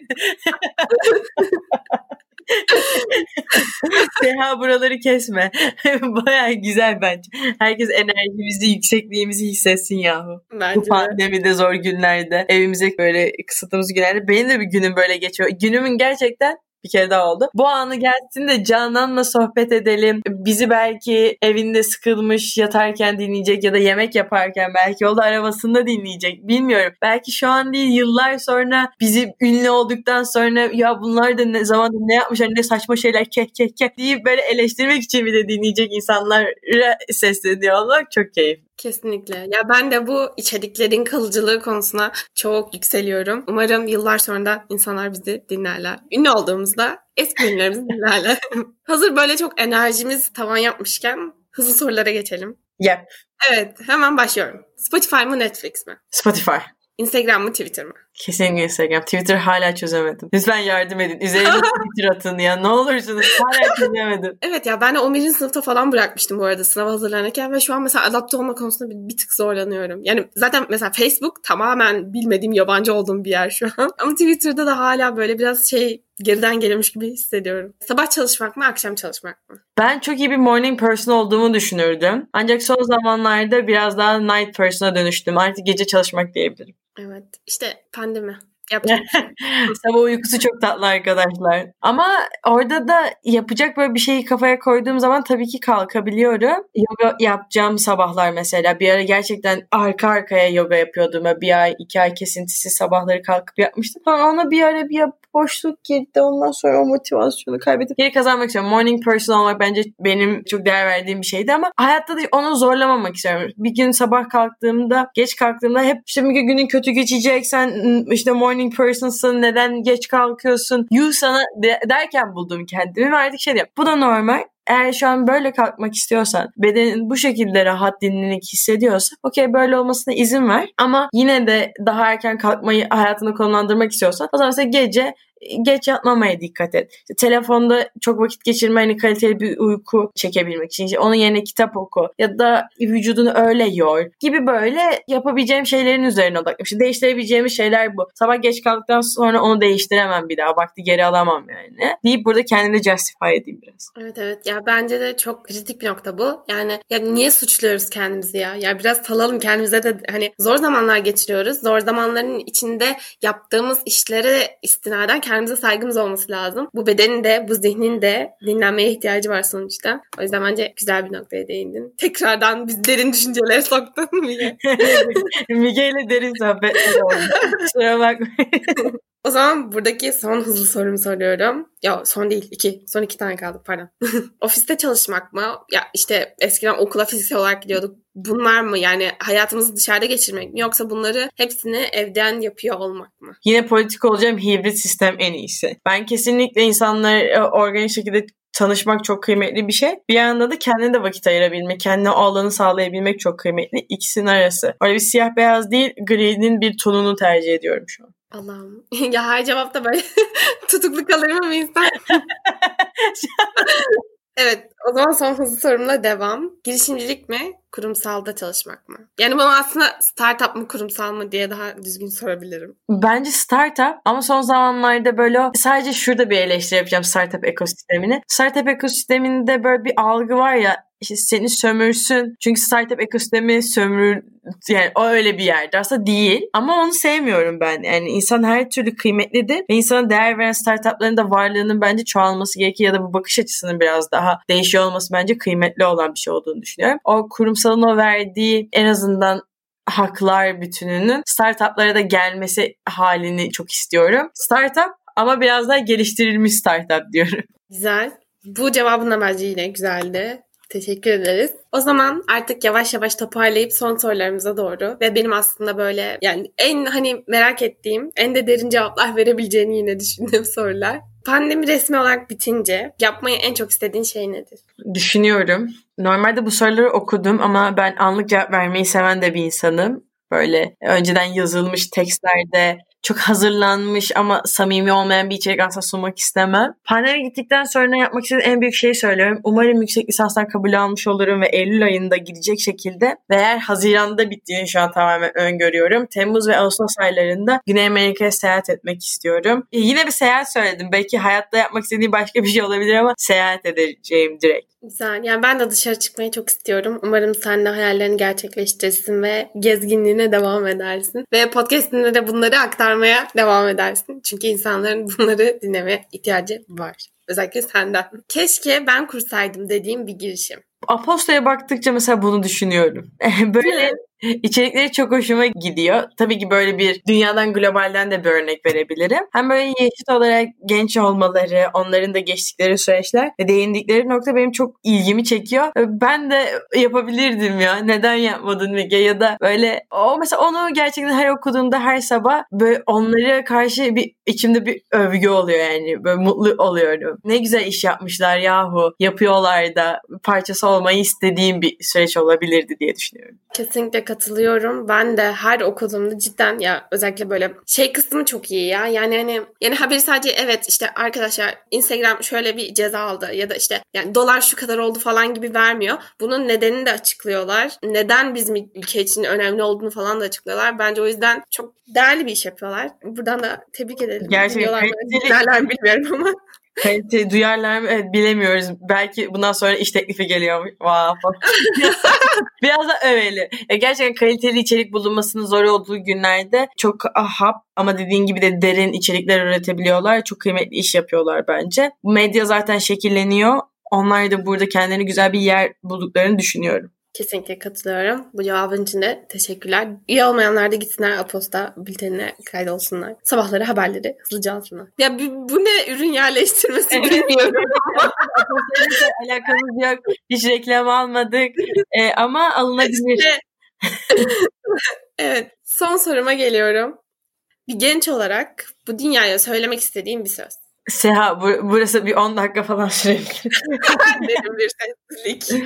<laughs> Seha buraları kesme. <laughs> Baya güzel bence. Herkes enerjimizi, yüksekliğimizi hissetsin yahu. Bence Bu pandemide zor günlerde, evimize böyle kısıtımız günlerde. Benim de bir günüm böyle geçiyor. Günümün gerçekten bir kere daha oldu. Bu anı gelsin de Canan'la sohbet edelim. Bizi belki evinde sıkılmış yatarken dinleyecek ya da yemek yaparken belki yolda arabasında dinleyecek. Bilmiyorum. Belki şu an değil yıllar sonra bizi ünlü olduktan sonra ya bunlar da ne zaman ne yapmışlar ne saçma şeyler keh keh keh deyip böyle eleştirmek için bir de dinleyecek insanlara sesleniyor olmak çok keyifli. Kesinlikle. Ya ben de bu içeriklerin kalıcılığı konusuna çok yükseliyorum. Umarım yıllar sonra da insanlar bizi dinlerler. Ünlü olduğumuzda eski ünlülerimizi dinlerler. <laughs> Hazır böyle çok enerjimiz tavan yapmışken hızlı sorulara geçelim. Yep. Evet hemen başlıyorum. Spotify mı Netflix mi? Spotify. Instagram mı Twitter mı? Kesinlikle Instagram. Twitter hala çözemedim. Lütfen yardım edin. Üzerine <laughs> Twitter atın ya. Ne olursunuz. Hala çözemedim. evet ya ben de 11. sınıfta falan bırakmıştım bu arada sınava hazırlanırken ve şu an mesela adapte olma konusunda bir, bir tık zorlanıyorum. Yani zaten mesela Facebook tamamen bilmediğim yabancı olduğum bir yer şu an. Ama Twitter'da da hala böyle biraz şey geriden gelmiş gibi hissediyorum. Sabah çalışmak mı, akşam çalışmak mı? Ben çok iyi bir morning person olduğumu düşünürdüm. Ancak son zamanlarda biraz daha night person'a dönüştüm. Artık gece çalışmak diyebilirim. Evet. İşte pandemi. <laughs> Sabah uykusu çok tatlı arkadaşlar. Ama orada da yapacak böyle bir şeyi kafaya koyduğum zaman tabii ki kalkabiliyorum. Yoga yapacağım sabahlar mesela. Bir ara gerçekten arka arkaya yoga yapıyordum. Bir ay, iki ay kesintisi sabahları kalkıp yapmıştım. Sonra ona bir ara bir boşluk girdi. Ondan sonra o motivasyonu kaybettim. Geri kazanmak istiyorum. Morning person olmak bence benim çok değer verdiğim bir şeydi ama hayatta da onu zorlamamak istiyorum. Bir gün sabah kalktığımda, geç kalktığımda hep işte bir günün kötü geçecek. Sen işte morning person'sın. Neden geç kalkıyorsun? You sana de, derken buldum kendimi ve artık şey diyorum. Bu da normal eğer şu an böyle kalkmak istiyorsan, bedenin bu şekilde rahat dinlenik hissediyorsa okey böyle olmasına izin ver. Ama yine de daha erken kalkmayı hayatını konumlandırmak istiyorsan o zaman mesela gece geç yatmamaya dikkat et. İşte telefonda çok vakit geçirme hani kaliteli bir uyku çekebilmek için. İşte onun yerine kitap oku ya da vücudunu öyle yor gibi böyle yapabileceğim şeylerin üzerine odaklanmış. İşte değiştirebileceğimiz şeyler bu. Sabah geç kaldıktan sonra onu değiştiremem bir daha. Vakti geri alamam yani. Deyip burada kendimi justify edeyim biraz. Evet evet. Ya bence de çok kritik bir nokta bu. Yani ya niye suçluyoruz kendimizi ya? Ya biraz salalım kendimize de hani zor zamanlar geçiriyoruz. Zor zamanların içinde yaptığımız işlere istinaden kendimize saygımız olması lazım. Bu bedenin de bu zihnin de dinlenmeye ihtiyacı var sonuçta. O yüzden bence güzel bir noktaya değindin. Tekrardan biz derin düşüncelere soktun Mige. <laughs> Mige ile derin sohbetler oldu. Kusura bakmayın. <laughs> O zaman buradaki son hızlı sorumu soruyorum. Ya son değil iki. Son iki tane kaldı pardon. <laughs> Ofiste çalışmak mı? Ya işte eskiden okula fiziksel olarak gidiyorduk. Bunlar mı? Yani hayatımızı dışarıda geçirmek mi? Yoksa bunları hepsini evden yapıyor olmak mı? Yine politik olacağım hibrit sistem en iyisi. Ben kesinlikle insanları organik şekilde tanışmak çok kıymetli bir şey. Bir yanda da kendine de vakit ayırabilmek, kendine o alanı sağlayabilmek çok kıymetli. İkisinin arası. Öyle bir siyah beyaz değil, gri'nin bir tonunu tercih ediyorum şu an. Allah'ım. <laughs> ya her cevapta böyle <laughs> tutuklu kalır mı insan? <laughs> evet o zaman son hızlı sorumla devam. Girişimcilik mi? Kurumsalda çalışmak mı? Yani bunu aslında startup mı kurumsal mı diye daha düzgün sorabilirim. Bence startup ama son zamanlarda böyle sadece şurada bir eleştiri yapacağım startup ekosistemini. Startup ekosisteminde böyle bir algı var ya işte seni sömürsün. Çünkü startup ekosistemi sömür yani o öyle bir yerde aslında değil. Ama onu sevmiyorum ben. Yani insan her türlü kıymetlidir ve insana değer veren startupların da varlığının bence çoğalması gerekiyor ya da bu bakış açısının biraz daha değişiyor olması bence kıymetli olan bir şey olduğunu düşünüyorum. O kurumsalın o verdiği en azından haklar bütününün startuplara da gelmesi halini çok istiyorum. Startup ama biraz daha geliştirilmiş startup diyorum. Güzel. Bu cevabın da bence yine güzeldi. Teşekkür ederiz. O zaman artık yavaş yavaş toparlayıp son sorularımıza doğru ve benim aslında böyle yani en hani merak ettiğim, en de derin cevaplar <laughs> verebileceğini yine düşündüğüm <laughs> sorular. Pandemi resmi olarak bitince yapmayı en çok istediğin şey nedir? Düşünüyorum. Normalde bu soruları okudum ama ben anlık cevap vermeyi seven de bir insanım. Böyle önceden yazılmış tekstlerde çok hazırlanmış ama samimi olmayan bir içerik asla sunmak istemem. Pandemi gittikten sonra yapmak istediğim en büyük şeyi söylüyorum. Umarım yüksek lisanstan kabul almış olurum ve Eylül ayında gidecek şekilde ve eğer Haziran'da bittiğini şu an tamamen öngörüyorum. Temmuz ve Ağustos aylarında Güney Amerika'ya seyahat etmek istiyorum. E, yine bir seyahat söyledim. Belki hayatta yapmak istediğim başka bir şey olabilir ama seyahat edeceğim direkt. Güzel. Yani ben de dışarı çıkmayı çok istiyorum. Umarım sen de hayallerini gerçekleştirirsin ve gezginliğine devam edersin. Ve podcastinde de bunları aktarmaya devam edersin. Çünkü insanların <laughs> bunları dinlemeye ihtiyacı var. Özellikle senden. Keşke ben kursaydım dediğim bir girişim. Aposta'ya baktıkça mesela bunu düşünüyorum. <laughs> Böyle <laughs> İçerikleri çok hoşuma gidiyor. Tabii ki böyle bir dünyadan globalden de bir örnek verebilirim. Hem böyle yaşıt olarak genç olmaları, onların da geçtikleri süreçler ve değindikleri nokta benim çok ilgimi çekiyor. Ben de yapabilirdim ya. Neden yapmadın Müge? Ya da böyle o mesela onu gerçekten her okuduğumda her sabah böyle onlara karşı bir içimde bir övgü oluyor yani. Böyle mutlu oluyorum. Ne güzel iş yapmışlar yahu. Yapıyorlar da parçası olmayı istediğim bir süreç olabilirdi diye düşünüyorum. Kesinlikle katılıyorum. Ben de her okuduğumda cidden ya özellikle böyle şey kısmı çok iyi ya. Yani hani yani haberi sadece evet işte arkadaşlar Instagram şöyle bir ceza aldı ya da işte yani dolar şu kadar oldu falan gibi vermiyor. Bunun nedenini de açıklıyorlar. Neden bizim ülke için önemli olduğunu falan da açıklıyorlar. Bence o yüzden çok değerli bir iş yapıyorlar. Buradan da tebrik edelim. Gerçekten. Dinlerler bilmiyorum ama. Kalite duyarlar mı? Evet, bilemiyoruz. Belki bundan sonra iş teklifi geliyor. Wow. <laughs> <laughs> Biraz da öyle. Ya gerçekten kaliteli içerik bulunmasının zor olduğu günlerde çok ahap ama dediğin gibi de derin içerikler üretebiliyorlar. Çok kıymetli iş yapıyorlar bence. Medya zaten şekilleniyor. Onlar da burada kendilerini güzel bir yer bulduklarını düşünüyorum. Kesinlikle katılıyorum. Bu cevabın için de teşekkürler. İyi olmayanlar da gitsinler Aposta bültenine kaydolsunlar. Sabahları haberleri hızlıca alsınlar. Ya bu, bu ne ürün yerleştirmesi bilmiyorum. <laughs> Aposta'yla alakamız yok. Hiç reklam almadık. Ee, ama alınabilir. <laughs> evet. Son soruma geliyorum. Bir genç olarak bu dünyaya söylemek istediğim bir söz. Seha bu, burası bir 10 dakika falan sürebilir. <laughs> Dedim bir sessizlik.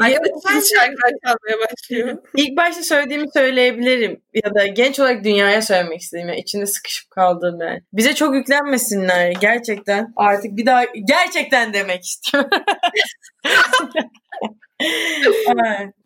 Arkadaşlar şarkılar çalmaya başlıyor. İlk başta söylediğimi söyleyebilirim. Ya da genç olarak dünyaya söylemek istediğim. Yani içinde sıkışıp kaldığım yani. Bize çok yüklenmesinler gerçekten. Artık bir daha gerçekten demek istiyorum. <laughs>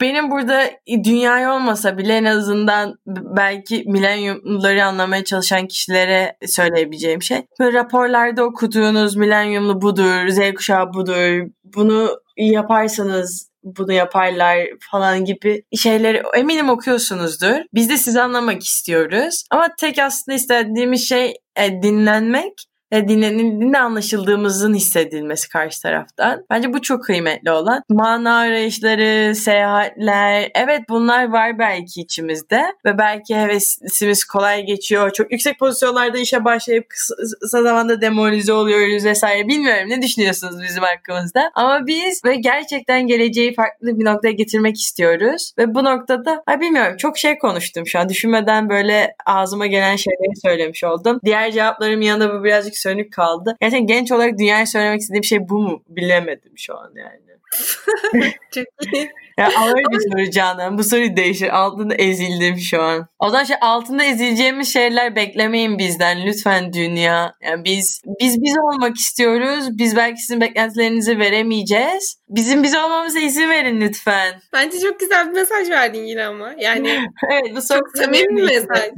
Benim burada dünyayı olmasa bile en azından belki milenyumları anlamaya çalışan kişilere söyleyebileceğim şey. Böyle raporlarda okuduğunuz milenyumlu budur, Z kuşağı budur, bunu yaparsanız bunu yaparlar falan gibi şeyleri eminim okuyorsunuzdur. Biz de sizi anlamak istiyoruz. Ama tek aslında istediğimiz şey e, dinlenmek dinlenildiğinde anlaşıldığımızın hissedilmesi karşı taraftan. Bence bu çok kıymetli olan. Mana arayışları, seyahatler, evet bunlar var belki içimizde ve belki hevesimiz kolay geçiyor. Çok yüksek pozisyonlarda işe başlayıp kısa, zamanda demoralize oluyoruz vesaire. Bilmiyorum ne düşünüyorsunuz bizim hakkımızda. Ama biz ve gerçekten geleceği farklı bir noktaya getirmek istiyoruz. Ve bu noktada ay bilmiyorum çok şey konuştum şu an. Düşünmeden böyle ağzıma gelen şeyleri söylemiş oldum. Diğer cevaplarım yanında bu birazcık sönük kaldı. Gerçekten genç olarak dünyaya söylemek istediğim şey bu mu? Bilemedim şu an yani. <laughs> Çok iyi. Ya ağır bir soru Canan. Bu soru değişir. Altında ezildim şu an. O zaman şey altında ezileceğimiz şeyler beklemeyin bizden. Lütfen dünya. Yani biz biz biz olmak istiyoruz. Biz belki sizin beklentilerinizi veremeyeceğiz. Bizim biz olmamıza izin verin lütfen. Bence çok güzel bir mesaj verdin yine ama. Yani <laughs> evet bu son çok samimi bir mesaj.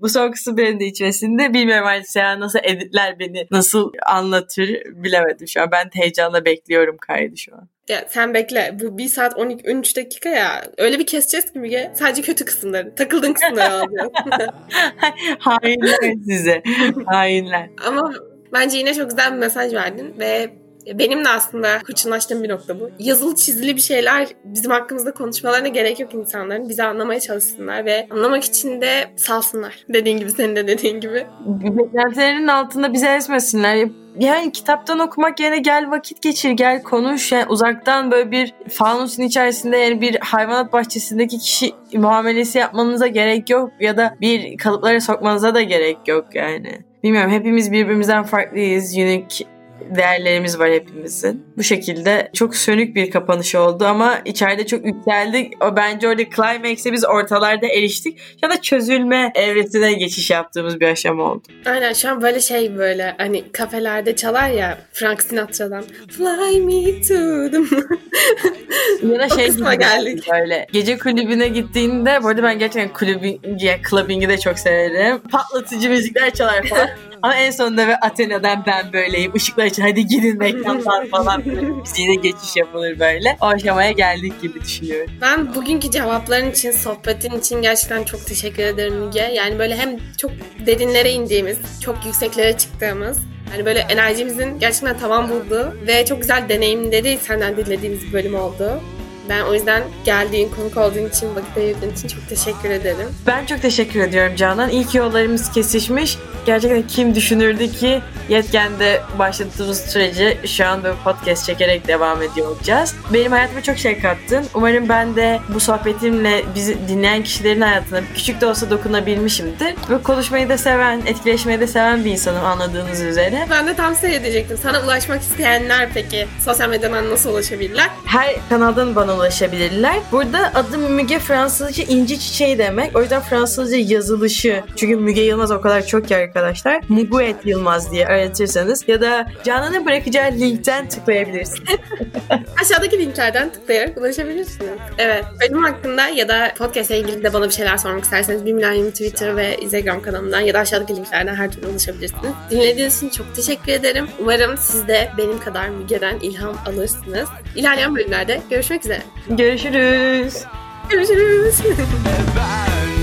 Bu son kısım benim de içmesinde. Bilmiyorum ya nasıl editler beni nasıl anlatır bilemedim şu an. Ben heyecanla bekliyorum kaydı şu an. Ya sen bekle. Bu 1 saat 12 13 dakika ya. Öyle bir keseceğiz ki Müge. Sadece kötü kısımları. Takıldığın kısımları alacağız. <laughs> Hainler size. Hainler. Ama bence yine çok güzel bir mesaj verdin ve benim de aslında hırçınlaştığım bir nokta bu. Yazılı çizili bir şeyler bizim hakkımızda konuşmalarına gerek yok insanların. Bizi anlamaya çalışsınlar ve anlamak için de salsınlar. Dediğin gibi senin de dediğin gibi. Beklentilerinin altında bizi ezmesinler. Yani kitaptan okumak yerine gel vakit geçir, gel konuş. Yani uzaktan böyle bir fanusun içerisinde yani bir hayvanat bahçesindeki kişi muamelesi yapmanıza gerek yok. Ya da bir kalıplara sokmanıza da gerek yok yani. Bilmiyorum hepimiz birbirimizden farklıyız. Unique değerlerimiz var hepimizin. Bu şekilde çok sönük bir kapanış oldu ama içeride çok yükseldik. O bence orada climax'e biz ortalarda eriştik. Ya da çözülme evresine geçiş yaptığımız bir aşama oldu. Aynen şu an böyle şey böyle hani kafelerde çalar ya Frank Sinatra'dan Fly me to the moon. <laughs> ya da şey gibi geldik. böyle gece kulübüne gittiğinde bu arada ben gerçekten kulübü, ya, clubbing'i de çok severim. Patlatıcı müzikler çalar falan. <laughs> Ama en sonunda ve Athena'dan ben böyleyim. Işıklar için hadi gidin <laughs> mekandan falan. Müziğine <laughs> geçiş yapılır böyle. O aşamaya geldik gibi düşünüyorum. Ben bugünkü cevapların için, sohbetin için gerçekten çok teşekkür ederim Müge. Yani böyle hem çok derinlere indiğimiz, çok yükseklere çıktığımız yani böyle enerjimizin gerçekten tavan bulduğu ve çok güzel deneyimleri senden dinlediğimiz bir bölüm oldu. Ben o yüzden geldiğin, konuk olduğun için, vakit ayırdığın için çok teşekkür ederim. Ben çok teşekkür ediyorum Canan. İlk yollarımız kesişmiş. Gerçekten kim düşünürdü ki Yetken'de başladığımız süreci şu an böyle podcast çekerek devam ediyor olacağız. Benim hayatıma çok şey kattın. Umarım ben de bu sohbetimle bizi dinleyen kişilerin hayatına küçük de olsa dokunabilmişimdir. Ve konuşmayı da seven, etkileşmeyi de seven bir insanım anladığınız üzere. Ben de tam şey edecektim. Sana ulaşmak isteyenler peki sosyal medyadan nasıl ulaşabilirler? Her kanaldan bana ulaşabilirler. Burada adım Müge Fransızca inci çiçeği demek. O yüzden Fransızca yazılışı. Çünkü Müge Yılmaz o kadar çok ki arkadaşlar. Muguet Yılmaz diye aratırsanız ya da Canan'ın bırakacağı linkten tıklayabilirsiniz. <laughs> Aşağıdaki linklerden tıklayarak ulaşabilirsiniz. Evet. Benim hakkında ya da podcast ile ilgili de bana bir şeyler sormak isterseniz Bimlanyum Twitter ve Instagram kanalımdan ya da aşağıdaki linklerden her türlü ulaşabilirsiniz. Dinlediğiniz için çok teşekkür ederim. Umarım siz de benim kadar Müge'den ilham alırsınız. İlerleyen bölümlerde görüşmek üzere. Görüşürüz. Görüşürüz. <laughs>